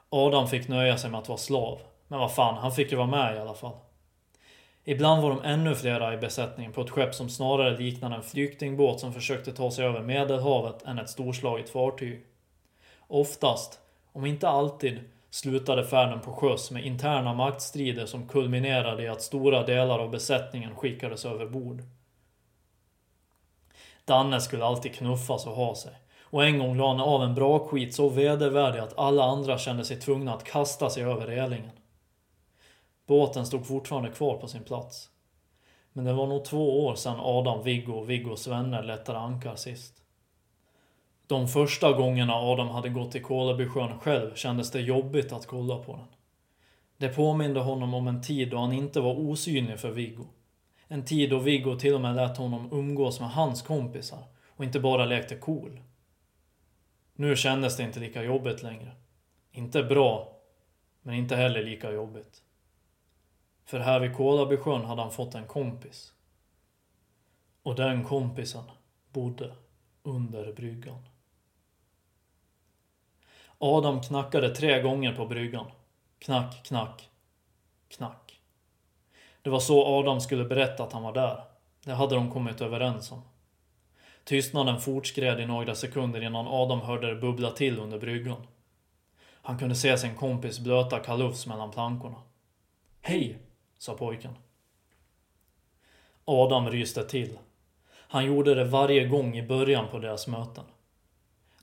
Adam fick nöja sig med att vara slav. Men vad fan, han fick ju vara med i alla fall. Ibland var de ännu flera i besättningen på ett skepp som snarare liknade en flyktingbåt som försökte ta sig över Medelhavet än ett storslaget fartyg. Oftast, om inte alltid, slutade färden på sjöss med interna maktstrider som kulminerade i att stora delar av besättningen skickades över bord. Danne skulle alltid knuffas och ha sig. Och en gång la han av en bra skit så vedervärdig att alla andra kände sig tvungna att kasta sig över relingen. Båten stod fortfarande kvar på sin plats. Men det var nog två år sedan Adam, Viggo och Viggos vänner lättade ankar sist. De första gångerna Adam hade gått till Kolebysjön själv kändes det jobbigt att kolla på den. Det påminde honom om en tid då han inte var osynlig för Viggo. En tid då Viggo till och med lät honom umgås med hans kompisar och inte bara lekte cool. Nu kändes det inte lika jobbigt längre. Inte bra, men inte heller lika jobbigt. För här vid Kolabysjön hade han fått en kompis. Och den kompisen bodde under bryggan. Adam knackade tre gånger på bryggan. Knack, knack, knack. Det var så Adam skulle berätta att han var där. Det hade de kommit överens om. Tystnaden fortskred i några sekunder innan Adam hörde det bubbla till under bryggan. Han kunde se sin kompis blöta kalufs mellan plankorna. Hej, sa pojken. Adam ryste till. Han gjorde det varje gång i början på deras möten.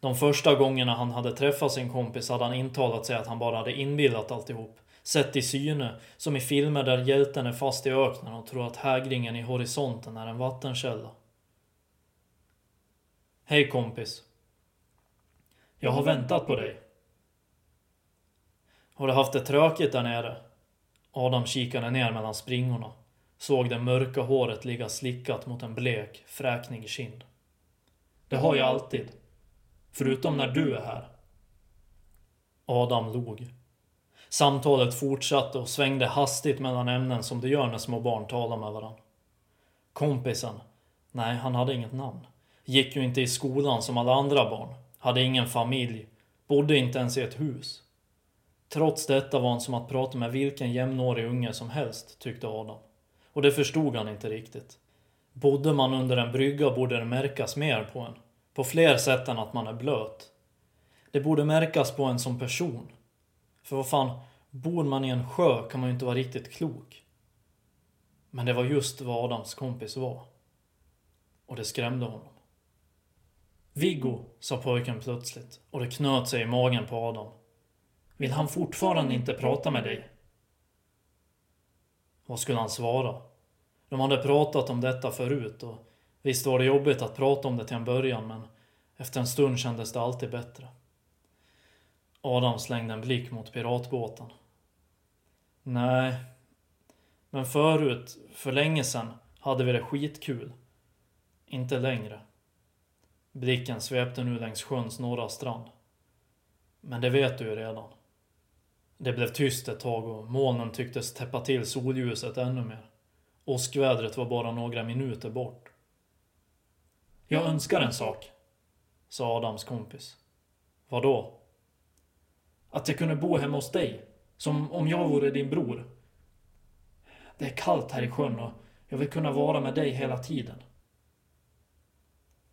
De första gångerna han hade träffat sin kompis hade han intalat sig att han bara hade inbillat alltihop. Sett i syne, som i filmer där hjälten är fast i öknen och tror att hägringen i horisonten är en vattenkälla. Hej kompis. Jag har väntat på dig. Har du haft det tråkigt där nere? Adam kikade ner mellan springorna. Såg det mörka håret ligga slickat mot en blek, fräknig kind. Det har jag alltid. Förutom när du är här. Adam log. Samtalet fortsatte och svängde hastigt mellan ämnen som det gör när små barn talar med varandra. Kompisen. Nej, han hade inget namn. Gick ju inte i skolan som alla andra barn. Hade ingen familj. Bodde inte ens i ett hus. Trots detta var han som att prata med vilken jämnårig unge som helst, tyckte Adam. Och det förstod han inte riktigt. Bodde man under en brygga borde det märkas mer på en. På fler sätt än att man är blöt. Det borde märkas på en som person. För vad fan, bor man i en sjö kan man ju inte vara riktigt klok. Men det var just vad Adams kompis var. Och det skrämde honom. Viggo, sa pojken plötsligt och det knöt sig i magen på Adam. Vill han fortfarande inte prata med dig? Vad skulle han svara? De hade pratat om detta förut och visst var det jobbigt att prata om det till en början men efter en stund kändes det alltid bättre. Adam slängde en blick mot piratbåten. Nej, men förut, för länge sedan, hade vi det skitkul. Inte längre. Blicken svepte nu längs sjöns norra strand. Men det vet du ju redan. Det blev tyst ett tag och molnen tycktes täppa till solljuset ännu mer. Åskvädret var bara några minuter bort. Jag önskar en sak, sa Adams kompis. Vadå? Att jag kunde bo hemma hos dig, som om jag vore din bror. Det är kallt här i sjön och jag vill kunna vara med dig hela tiden.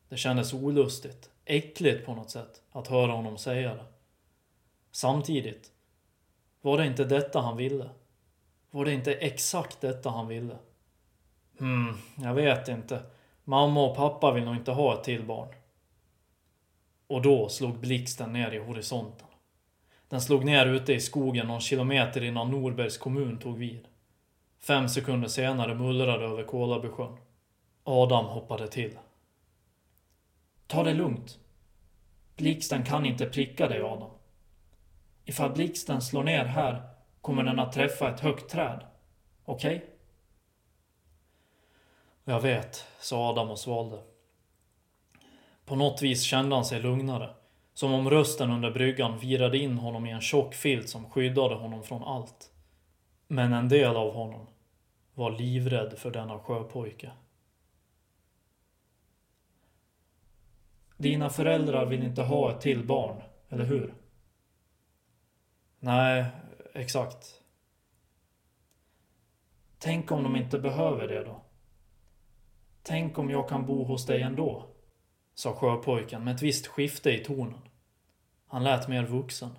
Det kändes olustigt, äckligt på något sätt, att höra honom säga det. Samtidigt, var det inte detta han ville? Var det inte exakt detta han ville? Hmm, jag vet inte. Mamma och pappa vill nog inte ha ett till barn. Och då slog blixten ner i horisonten. Den slog ner ute i skogen någon kilometer innan Norbergs kommun tog vid. Fem sekunder senare mullrade över Kolabysjön. Adam hoppade till. Ta det lugnt. Blixten kan inte pricka dig, Adam. Ifall blixten slår ner här kommer den att träffa ett högt träd. Okej? Okay? Jag vet, sa Adam och svalde. På något vis kände han sig lugnare. Som om rösten under bryggan virade in honom i en tjock filt som skyddade honom från allt. Men en del av honom var livrädd för denna sjöpojke. Dina föräldrar vill inte ha ett till barn, eller hur? Nej, exakt. Tänk om de inte behöver det då? Tänk om jag kan bo hos dig ändå? Sa sjöpojken med ett visst skifte i tonen. Han lät mer vuxen.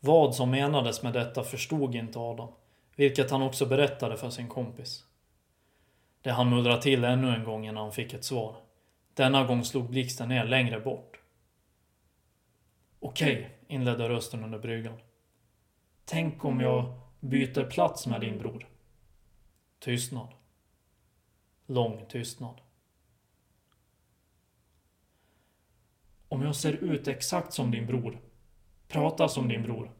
Vad som menades med detta förstod inte Adam, vilket han också berättade för sin kompis. Det han mullra till ännu en gång innan han fick ett svar. Denna gång slog blixten ner längre bort. Okej, inledde rösten under bryggan. Tänk om jag byter plats med din bror? Tystnad. Lång tystnad. Om jag ser ut exakt som din bror, pratar som din bror,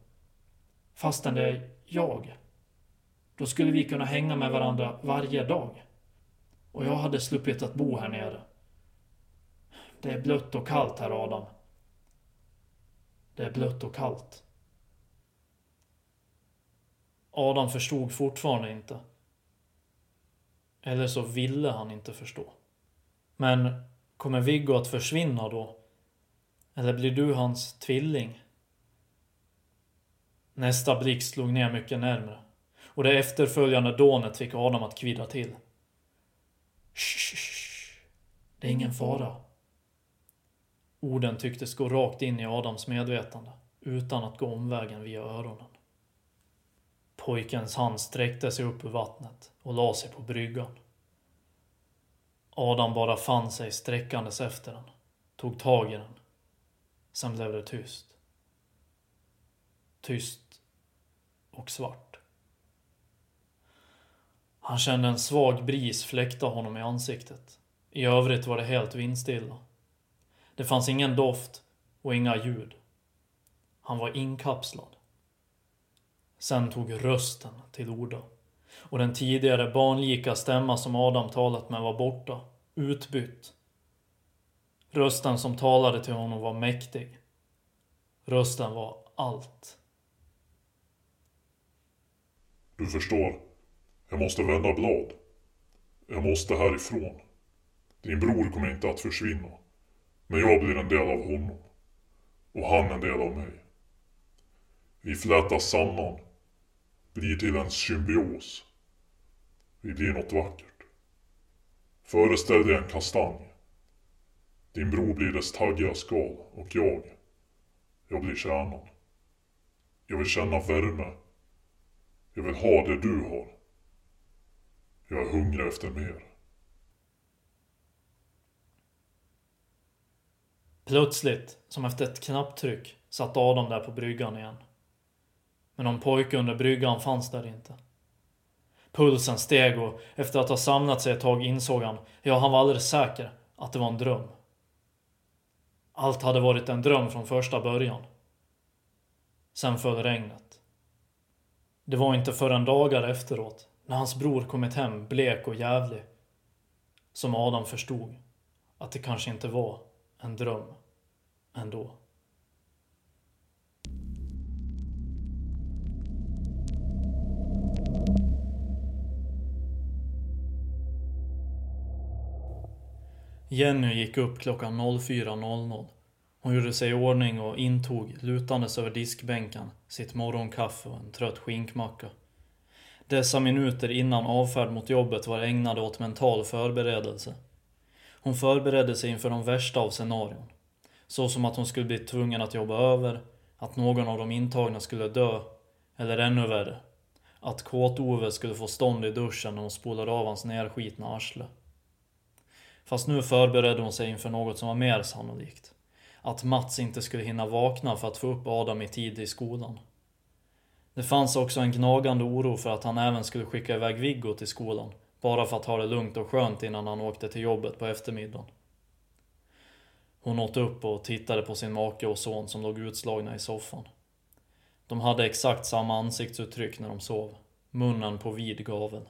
fastän det är jag, då skulle vi kunna hänga med varandra varje dag. Och jag hade sluppit att bo här nere. Det är blött och kallt här, Adam. Det är blött och kallt. Adam förstod fortfarande inte. Eller så ville han inte förstå. Men kommer Viggo att försvinna då? Eller blir du hans tvilling? Nästa blick slog ner mycket närmre. Och det efterföljande dånet fick Adam att kvida till. Shh, det är ingen fara. Orden tycktes gå rakt in i Adams medvetande, utan att gå omvägen via öronen. Pojkens hand sträckte sig upp ur vattnet och la sig på bryggan. Adam bara fann sig sträckandes efter den, tog tag i den. Sen blev det tyst. Tyst och svart. Han kände en svag bris fläkta honom i ansiktet. I övrigt var det helt vindstilla. Det fanns ingen doft och inga ljud. Han var inkapslad. Sen tog rösten till orda. Och den tidigare barnlika stämma som Adam talat med var borta, utbytt. Rösten som talade till honom var mäktig. Rösten var allt. Du förstår, jag måste vända blad. Jag måste härifrån. Din bror kommer inte att försvinna. Men jag blir en del av honom. Och han en del av mig. Vi flätas samman. Blir till en symbios. Vi blir något vackert. Föreställ dig en kastanj. Din bror blir dess taggiga skal och jag, jag blir kärnan. Jag vill känna värme. Jag vill ha det du har. Jag är hungrig efter mer. Plötsligt, som efter ett knapptryck, satt Adam där på bryggan igen. Men någon pojke under bryggan fanns där inte. Pulsen steg och efter att ha samlat sig ett tag insåg han, ja han var alldeles säker, att det var en dröm. Allt hade varit en dröm från första början. Sen föll regnet. Det var inte förrän dagar efteråt, när hans bror kommit hem blek och jävlig, som Adam förstod att det kanske inte var en dröm ändå. Jenny gick upp klockan 04.00. Hon gjorde sig i ordning och intog, lutandes över diskbänken, sitt morgonkaffe och en trött skinkmacka. Dessa minuter innan avfärd mot jobbet var ägnade åt mental förberedelse. Hon förberedde sig inför de värsta av scenarion. Så som att hon skulle bli tvungen att jobba över, att någon av de intagna skulle dö, eller ännu värre, att Kåt-Ove skulle få stånd i duschen när hon spolade av hans nerskitna arsle. Fast nu förberedde hon sig inför något som var mer sannolikt. Att Mats inte skulle hinna vakna för att få upp Adam i tid i skolan. Det fanns också en gnagande oro för att han även skulle skicka iväg Viggo till skolan, bara för att ha det lugnt och skönt innan han åkte till jobbet på eftermiddagen. Hon åt upp och tittade på sin make och son som låg utslagna i soffan. De hade exakt samma ansiktsuttryck när de sov, munnen på vid gavel.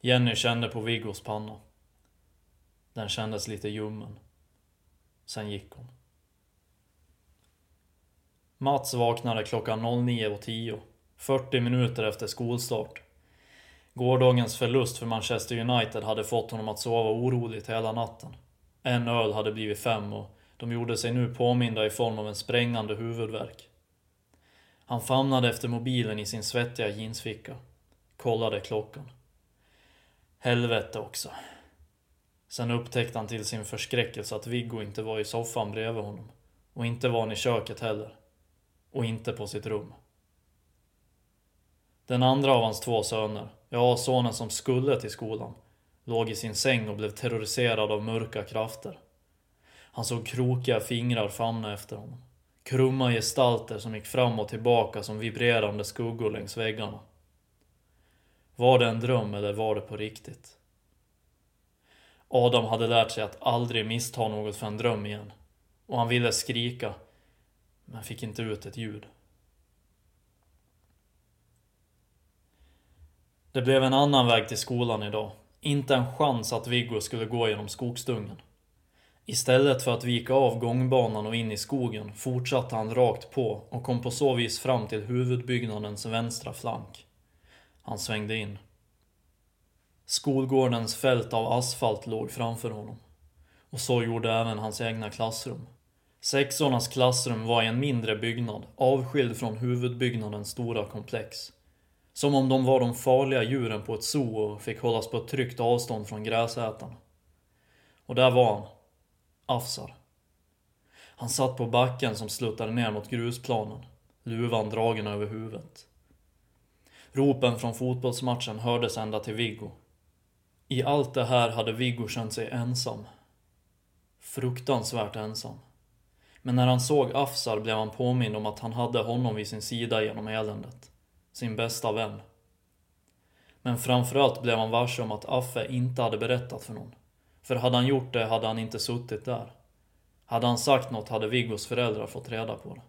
Jenny kände på Viggos panna. Den kändes lite ljummen. Sen gick hon. Mats vaknade klockan 09.10, 40 minuter efter skolstart. Gårdagens förlust för Manchester United hade fått honom att sova oroligt hela natten. En öl hade blivit fem och de gjorde sig nu påminda i form av en sprängande huvudvärk. Han famnade efter mobilen i sin svettiga jeansficka. Kollade klockan. Helvete också. Sen upptäckte han till sin förskräckelse att Viggo inte var i soffan bredvid honom. Och inte var han i köket heller. Och inte på sitt rum. Den andra av hans två söner, ja sonen som skulle till skolan, låg i sin säng och blev terroriserad av mörka krafter. Han såg krokiga fingrar famna efter honom. Krumma gestalter som gick fram och tillbaka som vibrerande skuggor längs väggarna. Var det en dröm eller var det på riktigt? Adam hade lärt sig att aldrig missta något för en dröm igen. Och han ville skrika, men fick inte ut ett ljud. Det blev en annan väg till skolan idag. Inte en chans att Viggo skulle gå genom skogsdungen. Istället för att vika av gångbanan och in i skogen fortsatte han rakt på och kom på så vis fram till huvudbyggnadens vänstra flank. Han svängde in. Skolgårdens fält av asfalt låg framför honom. Och så gjorde även hans egna klassrum. Sexornas klassrum var i en mindre byggnad, avskild från huvudbyggnadens stora komplex. Som om de var de farliga djuren på ett zoo och fick hållas på ett tryggt avstånd från gräsätarna. Och där var han. Afsar. Han satt på backen som sluttade ner mot grusplanen, luvan dragen över huvudet. Ropen från fotbollsmatchen hördes ända till Viggo. I allt det här hade Viggo känt sig ensam. Fruktansvärt ensam. Men när han såg Afsar blev han påmind om att han hade honom vid sin sida genom eländet. Sin bästa vän. Men framförallt blev han varse om att Affe inte hade berättat för någon. För hade han gjort det hade han inte suttit där. Hade han sagt något hade Viggos föräldrar fått reda på det.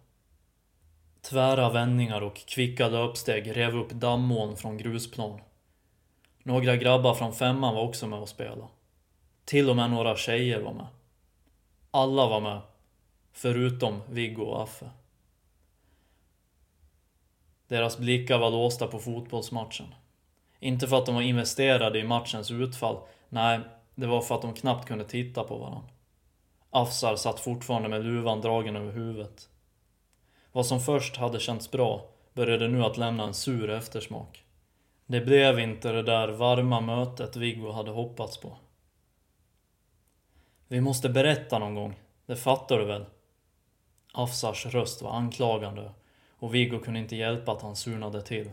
Tvära vändningar och kvicka löpsteg rev upp dammoln från grusplan. Några grabbar från femman var också med och spelade. Till och med några tjejer var med. Alla var med. Förutom Viggo och Affe. Deras blickar var låsta på fotbollsmatchen. Inte för att de var investerade i matchens utfall. Nej, det var för att de knappt kunde titta på varandra. Afsar satt fortfarande med luvan dragen över huvudet. Vad som först hade känts bra började nu att lämna en sur eftersmak. Det blev inte det där varma mötet Viggo hade hoppats på. Vi måste berätta någon gång, det fattar du väl? Afsars röst var anklagande och Viggo kunde inte hjälpa att han surnade till.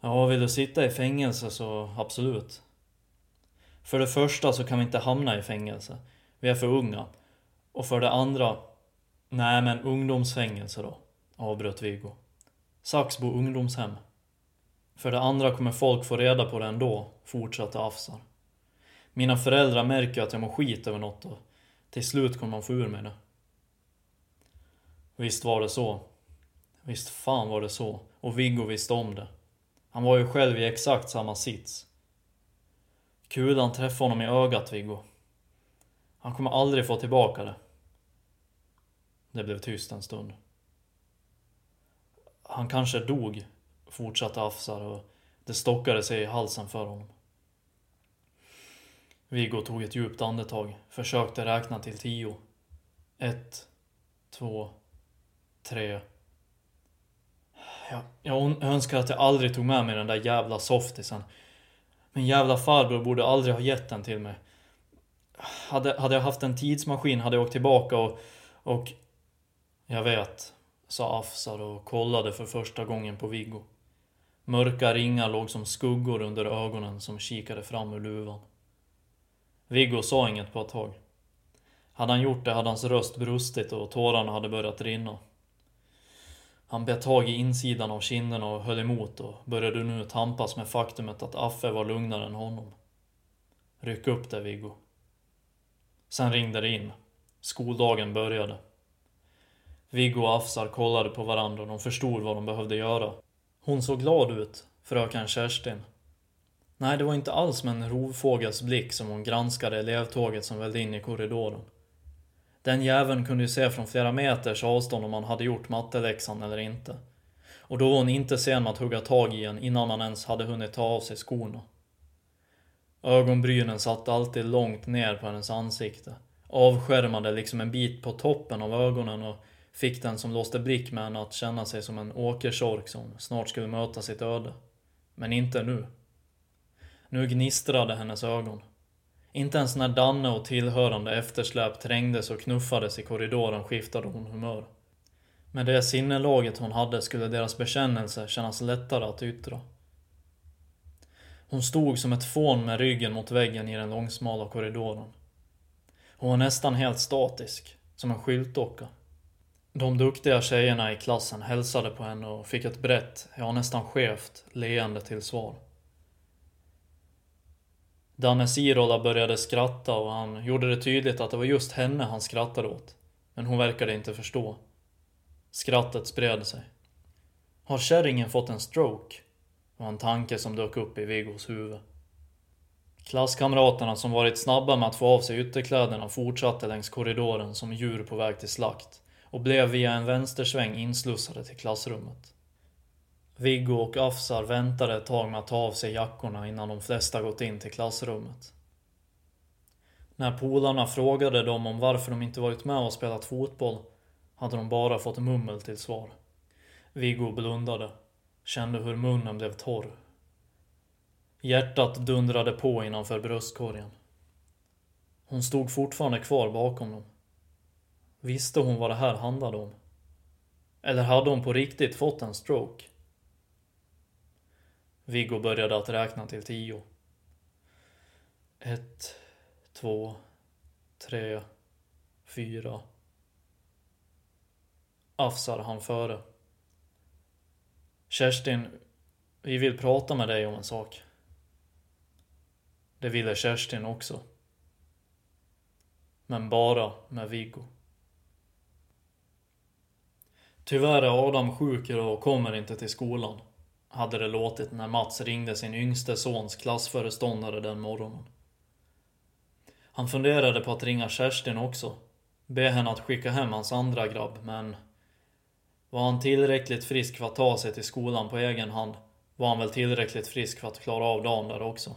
Ja, vill du sitta i fängelse så absolut. För det första så kan vi inte hamna i fängelse. Vi är för unga. Och för det andra... Nej men ungdomsfängelse då, avbröt Viggo. Saxbo ungdomshem. För det andra kommer folk få reda på det ändå, fortsatte Afsar. Mina föräldrar märker att jag mår skit över något och till slut kommer man få ur mig det. Visst var det så. Visst fan var det så. Och Viggo visste om det. Han var ju själv i exakt samma sits. Kulan träffade honom i ögat, Viggo. Han kommer aldrig få tillbaka det. Det blev tyst en stund. Han kanske dog, fortsatte Afsar och det stockade sig i halsen för honom. Viggo tog ett djupt andetag, försökte räkna till tio. Ett, två, tre. Jag, jag önskar att jag aldrig tog med mig den där jävla softisen. Min jävla farbror borde aldrig ha gett den till mig. Hade, hade jag haft en tidsmaskin hade jag åkt tillbaka och... och... Jag vet, sa Afsar och kollade för första gången på Viggo. Mörka ringar låg som skuggor under ögonen som kikade fram ur luvan. Viggo sa inget på ett tag. Hade han gjort det hade hans röst brustit och tårarna hade börjat rinna. Han bet tag i insidan av kinderna och höll emot och började nu tampas med faktumet att Affe var lugnare än honom. Ryck upp det, Viggo. Sen ringde det in. Skoldagen började. Viggo och Afsar kollade på varandra och de förstod vad de behövde göra. Hon såg glad ut, fröken Kerstin. Nej, det var inte alls med en rovfågels blick som hon granskade elevtåget som vällde in i korridoren. Den jäveln kunde ju se från flera meters avstånd om man hade gjort matteläxan eller inte. Och då var hon inte sen med att hugga tag i en innan man ens hade hunnit ta av sig skorna. Ögonbrynen satt alltid långt ner på hennes ansikte. Avskärmade liksom en bit på toppen av ögonen och fick den som låste blick med henne att känna sig som en åkersork som snart skulle möta sitt öde. Men inte nu. Nu gnistrade hennes ögon. Inte ens när Danne och tillhörande eftersläp trängdes och knuffades i korridoren skiftade hon humör. Med det sinnelaget hon hade skulle deras bekännelse kännas lättare att yttra. Hon stod som ett fån med ryggen mot väggen i den långsmala korridoren. Hon var nästan helt statisk, som en skyltdocka. De duktiga tjejerna i klassen hälsade på henne och fick ett brett, ja nästan skevt, leende till svar. Danne Sirola började skratta och han gjorde det tydligt att det var just henne han skrattade åt. Men hon verkade inte förstå. Skrattet spred sig. Har kärringen fått en stroke? var en tanke som dök upp i Viggos huvud. Klasskamraterna som varit snabba med att få av sig ytterkläderna fortsatte längs korridoren som djur på väg till slakt och blev via en vänstersväng inslussade till klassrummet. Viggo och Afsar väntade ett tag med att ta av sig jackorna innan de flesta gått in till klassrummet. När polarna frågade dem om varför de inte varit med och spelat fotboll hade de bara fått mummel till svar. Viggo blundade, kände hur munnen blev torr. Hjärtat dundrade på innanför bröstkorgen. Hon stod fortfarande kvar bakom dem. Visste hon vad det här handlade om? Eller hade hon på riktigt fått en stroke? Viggo började att räkna till tio. Ett, två, tre, fyra. Afsar han före. Kerstin, vi vill prata med dig om en sak. Det ville Kerstin också. Men bara med Viggo. Tyvärr är Adam sjuk idag och kommer inte till skolan. Hade det låtit när Mats ringde sin yngste sons klassföreståndare den morgonen. Han funderade på att ringa Kerstin också. Be henne att skicka hem hans andra grabb, men... Var han tillräckligt frisk för att ta sig till skolan på egen hand var han väl tillräckligt frisk för att klara av dagen där också.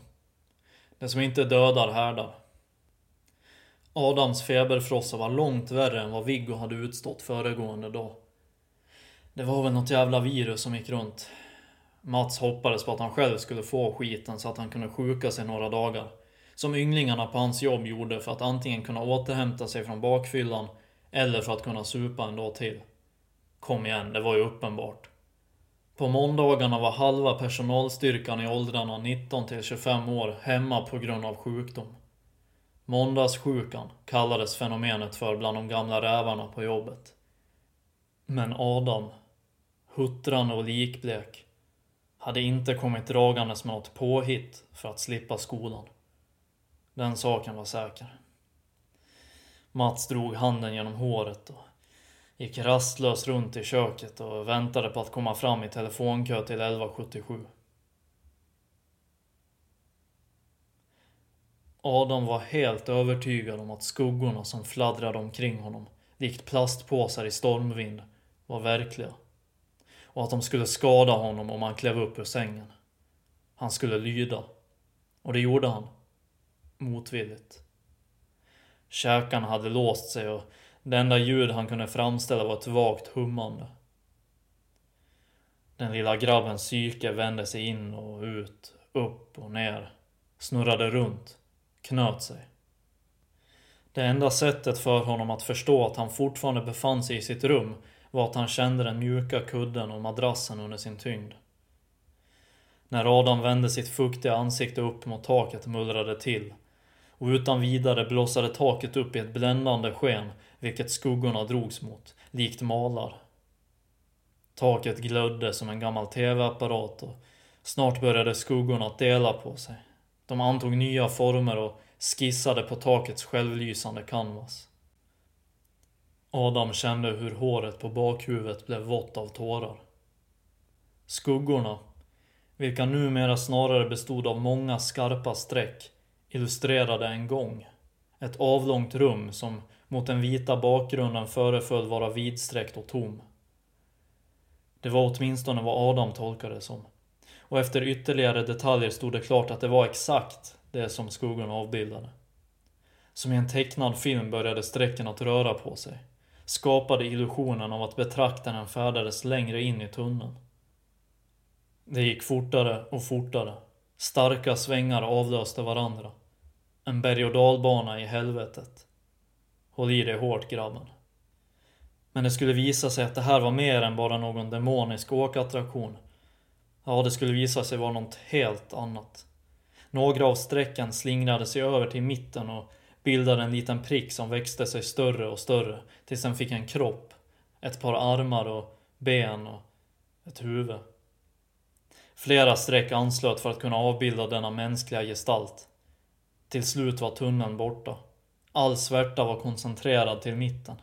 Det som inte dödar härdar. Adams feberfrossa var långt värre än vad Viggo hade utstått föregående dag. Det var väl något jävla virus som gick runt. Mats hoppades på att han själv skulle få skiten så att han kunde sjuka sig några dagar. Som ynglingarna på hans jobb gjorde för att antingen kunna återhämta sig från bakfyllan eller för att kunna supa en dag till. Kom igen, det var ju uppenbart. På måndagarna var halva personalstyrkan i åldrarna 19 till 25 år hemma på grund av sjukdom. Måndagssjukan kallades fenomenet för bland de gamla rävarna på jobbet. Men Adam, huttrande och likblek, hade inte kommit dragandes med något påhitt för att slippa skolan. Den saken var säker. Mats drog handen genom håret och gick rastlöst runt i köket och väntade på att komma fram i telefonkö till 1177. Adam var helt övertygad om att skuggorna som fladdrade omkring honom, likt plastpåsar i stormvind, var verkliga. Och att de skulle skada honom om han klev upp ur sängen. Han skulle lyda. Och det gjorde han. Motvilligt. Käkarna hade låst sig och det enda ljud han kunde framställa var ett vagt hummande. Den lilla grabbens psyke vände sig in och ut, upp och ner, snurrade runt, knöt sig. Det enda sättet för honom att förstå att han fortfarande befann sig i sitt rum var att han kände den mjuka kudden och madrassen under sin tyngd. När Adam vände sitt fuktiga ansikte upp mot taket mullrade till och utan vidare blossade taket upp i ett bländande sken vilket skuggorna drogs mot, likt malar. Taket glödde som en gammal TV-apparat och snart började skuggorna att dela på sig. De antog nya former och skissade på takets självlysande canvas. Adam kände hur håret på bakhuvudet blev vått av tårar. Skuggorna, vilka numera snarare bestod av många skarpa streck, illustrerade en gång. Ett avlångt rum som mot den vita bakgrunden föreföll vara vidsträckt och tom. Det var åtminstone vad Adam tolkade det som. Och efter ytterligare detaljer stod det klart att det var exakt det som skuggorna avbildade. Som i en tecknad film började strecken att röra på sig. Skapade illusionen av att betraktaren färdades längre in i tunneln. Det gick fortare och fortare. Starka svängar avlöste varandra. En berg och dalbana i helvetet. Håll i dig hårt grabben. Men det skulle visa sig att det här var mer än bara någon demonisk åkattraktion. Ja, det skulle visa sig vara något helt annat. Några av strecken slingrade sig över till mitten och bildade en liten prick som växte sig större och större tills den fick en kropp, ett par armar och ben och ett huvud. Flera streck anslöt för att kunna avbilda denna mänskliga gestalt. Till slut var tunneln borta. All svärta var koncentrerad till mitten.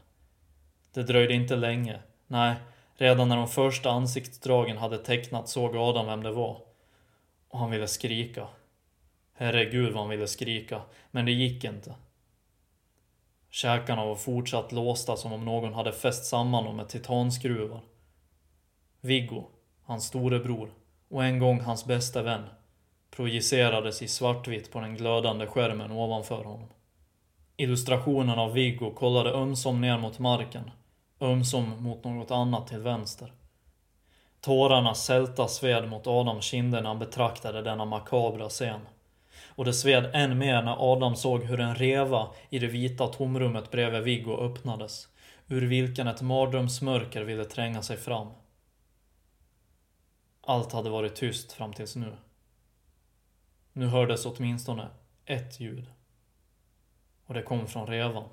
Det dröjde inte länge. Nej, redan när de första ansiktsdragen hade tecknat såg Adam vem det var. Och han ville skrika. Herregud vad han ville skrika, men det gick inte. Käkarna var fortsatt låsta som om någon hade fäst samman dem med titanskruvar. Viggo, hans storebror, och en gång hans bästa vän, projicerades i svartvitt på den glödande skärmen ovanför honom. Illustrationen av Viggo kollade ömsom ner mot marken, ömsom mot något annat till vänster. Tårarna sälta sved mot Adams kinder när han betraktade denna makabra scen. Och det sved än mer när Adam såg hur en reva i det vita tomrummet bredvid Viggo öppnades, ur vilken ett mardrömsmörker ville tränga sig fram. Allt hade varit tyst fram tills nu. Nu hördes åtminstone ett ljud. Och det kom från revan.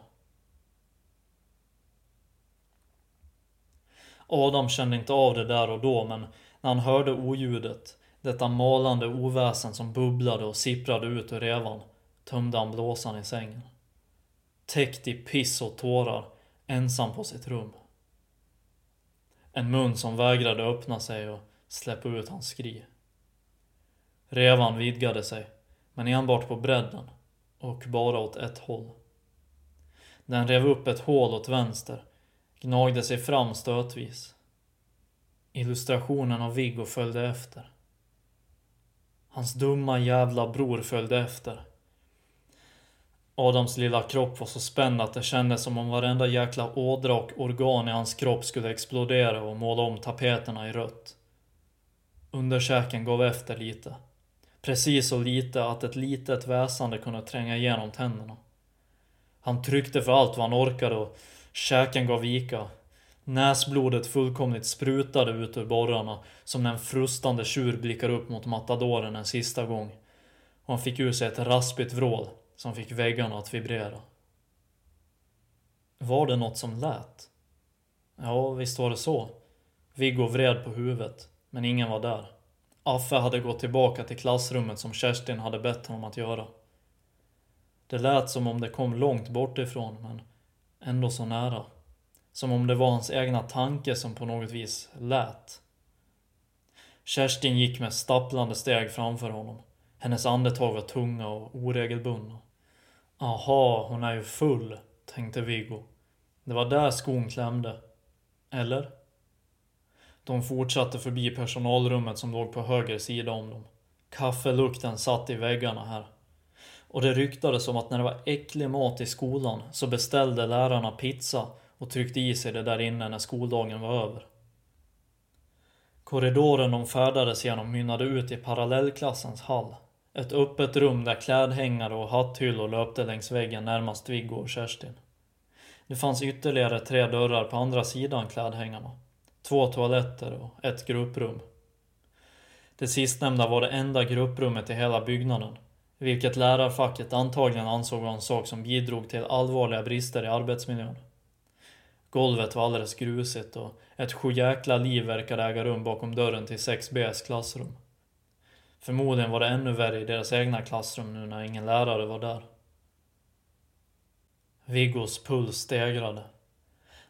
Adam kände inte av det där och då, men när han hörde oljudet, detta malande oväsen som bubblade och sipprade ut ur revan, tömde han blåsan i sängen. Täckt i piss och tårar, ensam på sitt rum. En mun som vägrade öppna sig och släppa ut hans skri. Revan vidgade sig, men enbart på bredden och bara åt ett håll. Den rev upp ett hål åt vänster, gnagde sig fram stötvis. Illustrationen av Viggo följde efter. Hans dumma jävla bror följde efter. Adams lilla kropp var så spänd att det kändes som om varenda jäkla ådra och organ i hans kropp skulle explodera och måla om tapeterna i rött. Underkäken gav efter lite. Precis så lite att ett litet väsande kunde tränga igenom tänderna. Han tryckte för allt vad han orkade och käken gav vika. Näsblodet fullkomligt sprutade ut ur borrarna som när en frustande tjur blickar upp mot matadoren en sista gång. Och han fick ur sig ett raspigt vrål som fick väggarna att vibrera. Var det något som lät? Ja, visst var det så. Viggo vred på huvudet, men ingen var där. Affe hade gått tillbaka till klassrummet som Kerstin hade bett honom att göra. Det lät som om det kom långt bort ifrån, men ändå så nära. Som om det var hans egna tanke som på något vis lät. Kerstin gick med stapplande steg framför honom. Hennes andetag var tunga och oregelbundna. Aha, hon är ju full, tänkte Viggo. Det var där skon klämde. Eller? De fortsatte förbi personalrummet som låg på höger sida om dem. Kaffelukten satt i väggarna här. Och det ryktades om att när det var äcklig mat i skolan så beställde lärarna pizza och tryckte i sig det där inne när skoldagen var över. Korridoren de färdades genom mynnade ut i parallellklassens hall. Ett öppet rum där klädhängare och hatthyllor löpte längs väggen närmast Viggo och Kerstin. Det fanns ytterligare tre dörrar på andra sidan klädhängarna. Två toaletter och ett grupprum. Det sistnämnda var det enda grupprummet i hela byggnaden, vilket lärarfacket antagligen ansåg var en sak som bidrog till allvarliga brister i arbetsmiljön. Golvet var alldeles grusigt och ett sjujäkla liv verkade äga rum bakom dörren till 6Bs klassrum. Förmodligen var det ännu värre i deras egna klassrum nu när ingen lärare var där. Viggos puls stegrade.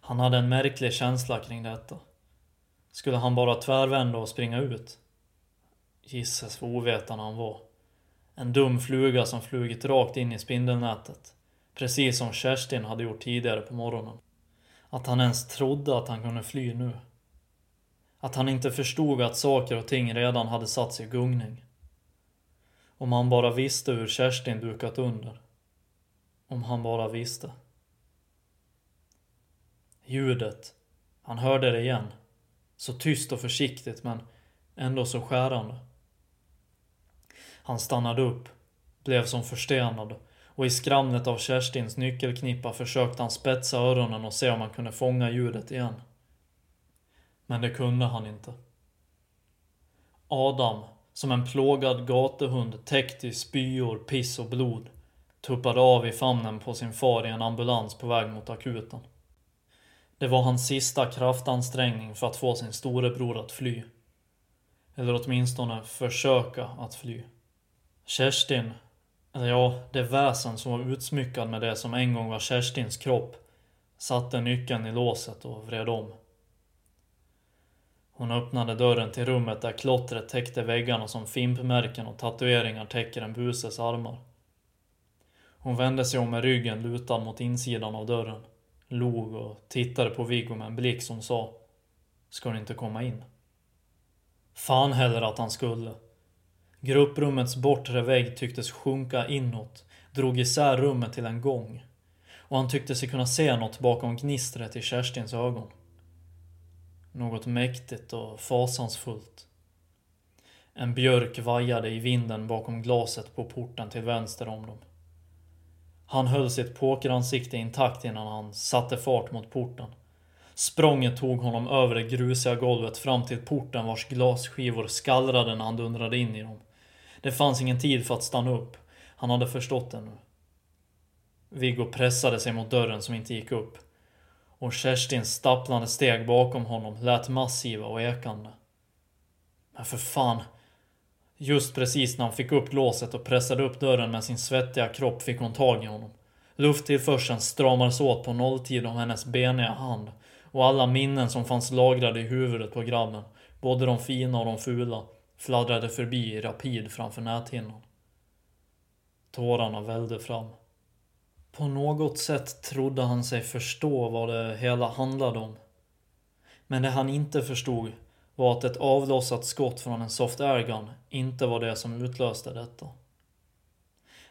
Han hade en märklig känsla kring detta. Skulle han bara tvärvända och springa ut? Gisses vad ovetande han var. En dum fluga som flugit rakt in i spindelnätet. Precis som Kerstin hade gjort tidigare på morgonen. Att han ens trodde att han kunde fly nu. Att han inte förstod att saker och ting redan hade satts i gungning. Om han bara visste hur Kerstin dukat under. Om han bara visste. Ljudet. Han hörde det igen. Så tyst och försiktigt men ändå så skärande. Han stannade upp, blev som förstenad och i skramlet av Kerstins nyckelknippa försökte han spetsa öronen och se om han kunde fånga ljudet igen. Men det kunde han inte. Adam, som en plågad gatuhund täckt i spyor, piss och blod, tuppade av i famnen på sin far i en ambulans på väg mot akuten. Det var hans sista kraftansträngning för att få sin storebror att fly. Eller åtminstone försöka att fly. Kerstin, Alltså, ja, det väsen som var utsmyckad med det som en gång var Kerstins kropp, satte nyckeln i låset och vred om. Hon öppnade dörren till rummet där klottret täckte väggarna som fimpmärken och tatueringar täcker en buses armar. Hon vände sig om med ryggen lutad mot insidan av dörren, log och tittade på Viggo med en blick som sa Ska du inte komma in? Fan heller att han skulle. Grupprummets bortre vägg tycktes sjunka inåt, drog isär rummet till en gång. Och han tyckte sig kunna se något bakom gnistret i Kerstins ögon. Något mäktigt och fasansfullt. En björk vajade i vinden bakom glaset på porten till vänster om dem. Han höll sitt pokeransikte intakt innan han satte fart mot porten. Språnget tog honom över det grusiga golvet fram till porten vars glasskivor skallrade när han dundrade in i dem. Det fanns ingen tid för att stanna upp. Han hade förstått det nu. Viggo pressade sig mot dörren som inte gick upp. Och Kerstins stapplande steg bakom honom lät massiva och ekande. Men för fan. Just precis när han fick upp låset och pressade upp dörren med sin svettiga kropp fick hon tag i honom. Lufttillförseln stramades åt på nolltid om hennes beniga hand och alla minnen som fanns lagrade i huvudet på grabben, både de fina och de fula, fladdrade förbi i rapid framför näthinnan. Tårarna vällde fram. På något sätt trodde han sig förstå vad det hela handlade om. Men det han inte förstod var att ett avlossat skott från en soft airgun inte var det som utlöste detta.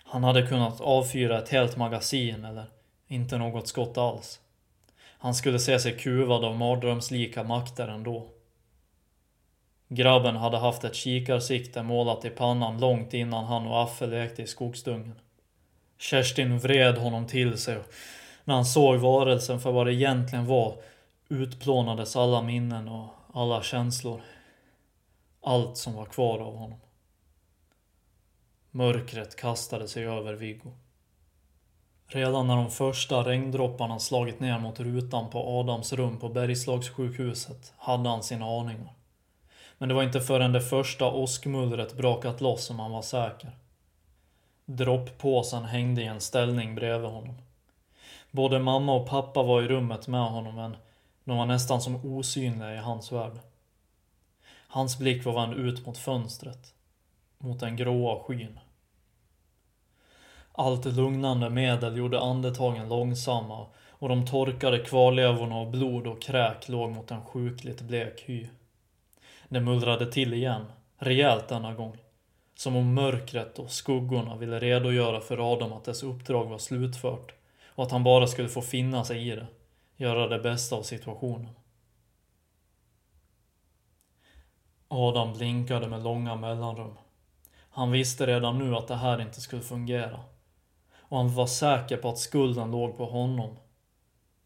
Han hade kunnat avfyra ett helt magasin eller inte något skott alls. Han skulle se sig kuvad av mardrömslika makter ändå. Grabben hade haft ett kikarsikte målat i pannan långt innan han och Affe lekte i skogsdungen. Kerstin vred honom till sig och när han såg varelsen för vad det egentligen var utplånades alla minnen och alla känslor. Allt som var kvar av honom. Mörkret kastade sig över Viggo. Redan när de första regndropparna slagit ner mot rutan på Adams rum på Bergslagssjukhuset hade han sina aningar. Men det var inte förrän det första åskmullret brakat loss som han var säker. Dropppåsen hängde i en ställning bredvid honom. Både mamma och pappa var i rummet med honom men de var nästan som osynliga i hans värld. Hans blick var vänd ut mot fönstret. Mot den gråa skyn. Allt lugnande medel gjorde andetagen långsamma och de torkade kvarlevorna av blod och kräk låg mot en sjukligt blek hy. Det mullrade till igen, rejält denna gång. Som om mörkret och skuggorna ville redogöra för Adam att dess uppdrag var slutfört och att han bara skulle få finna sig i det, göra det bästa av situationen. Adam blinkade med långa mellanrum. Han visste redan nu att det här inte skulle fungera. Och han var säker på att skulden låg på honom.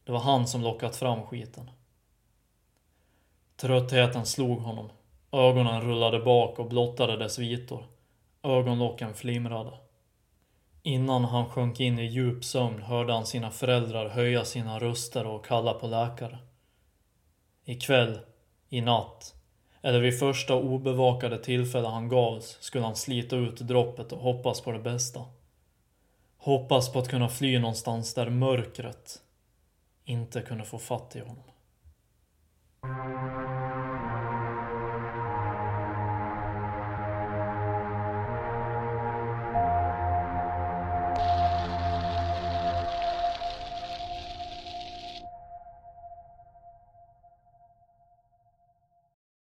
Det var han som lockat fram skiten. Tröttheten slog honom. Ögonen rullade bak och blottade dess vitor. Ögonlocken flimrade. Innan han sjönk in i djup sömn hörde han sina föräldrar höja sina röster och kalla på läkare. I kväll, i natt, eller vid första obevakade tillfälle han gavs skulle han slita ut droppet och hoppas på det bästa. Hoppas på att kunna fly någonstans där mörkret inte kunde få fatt i honom.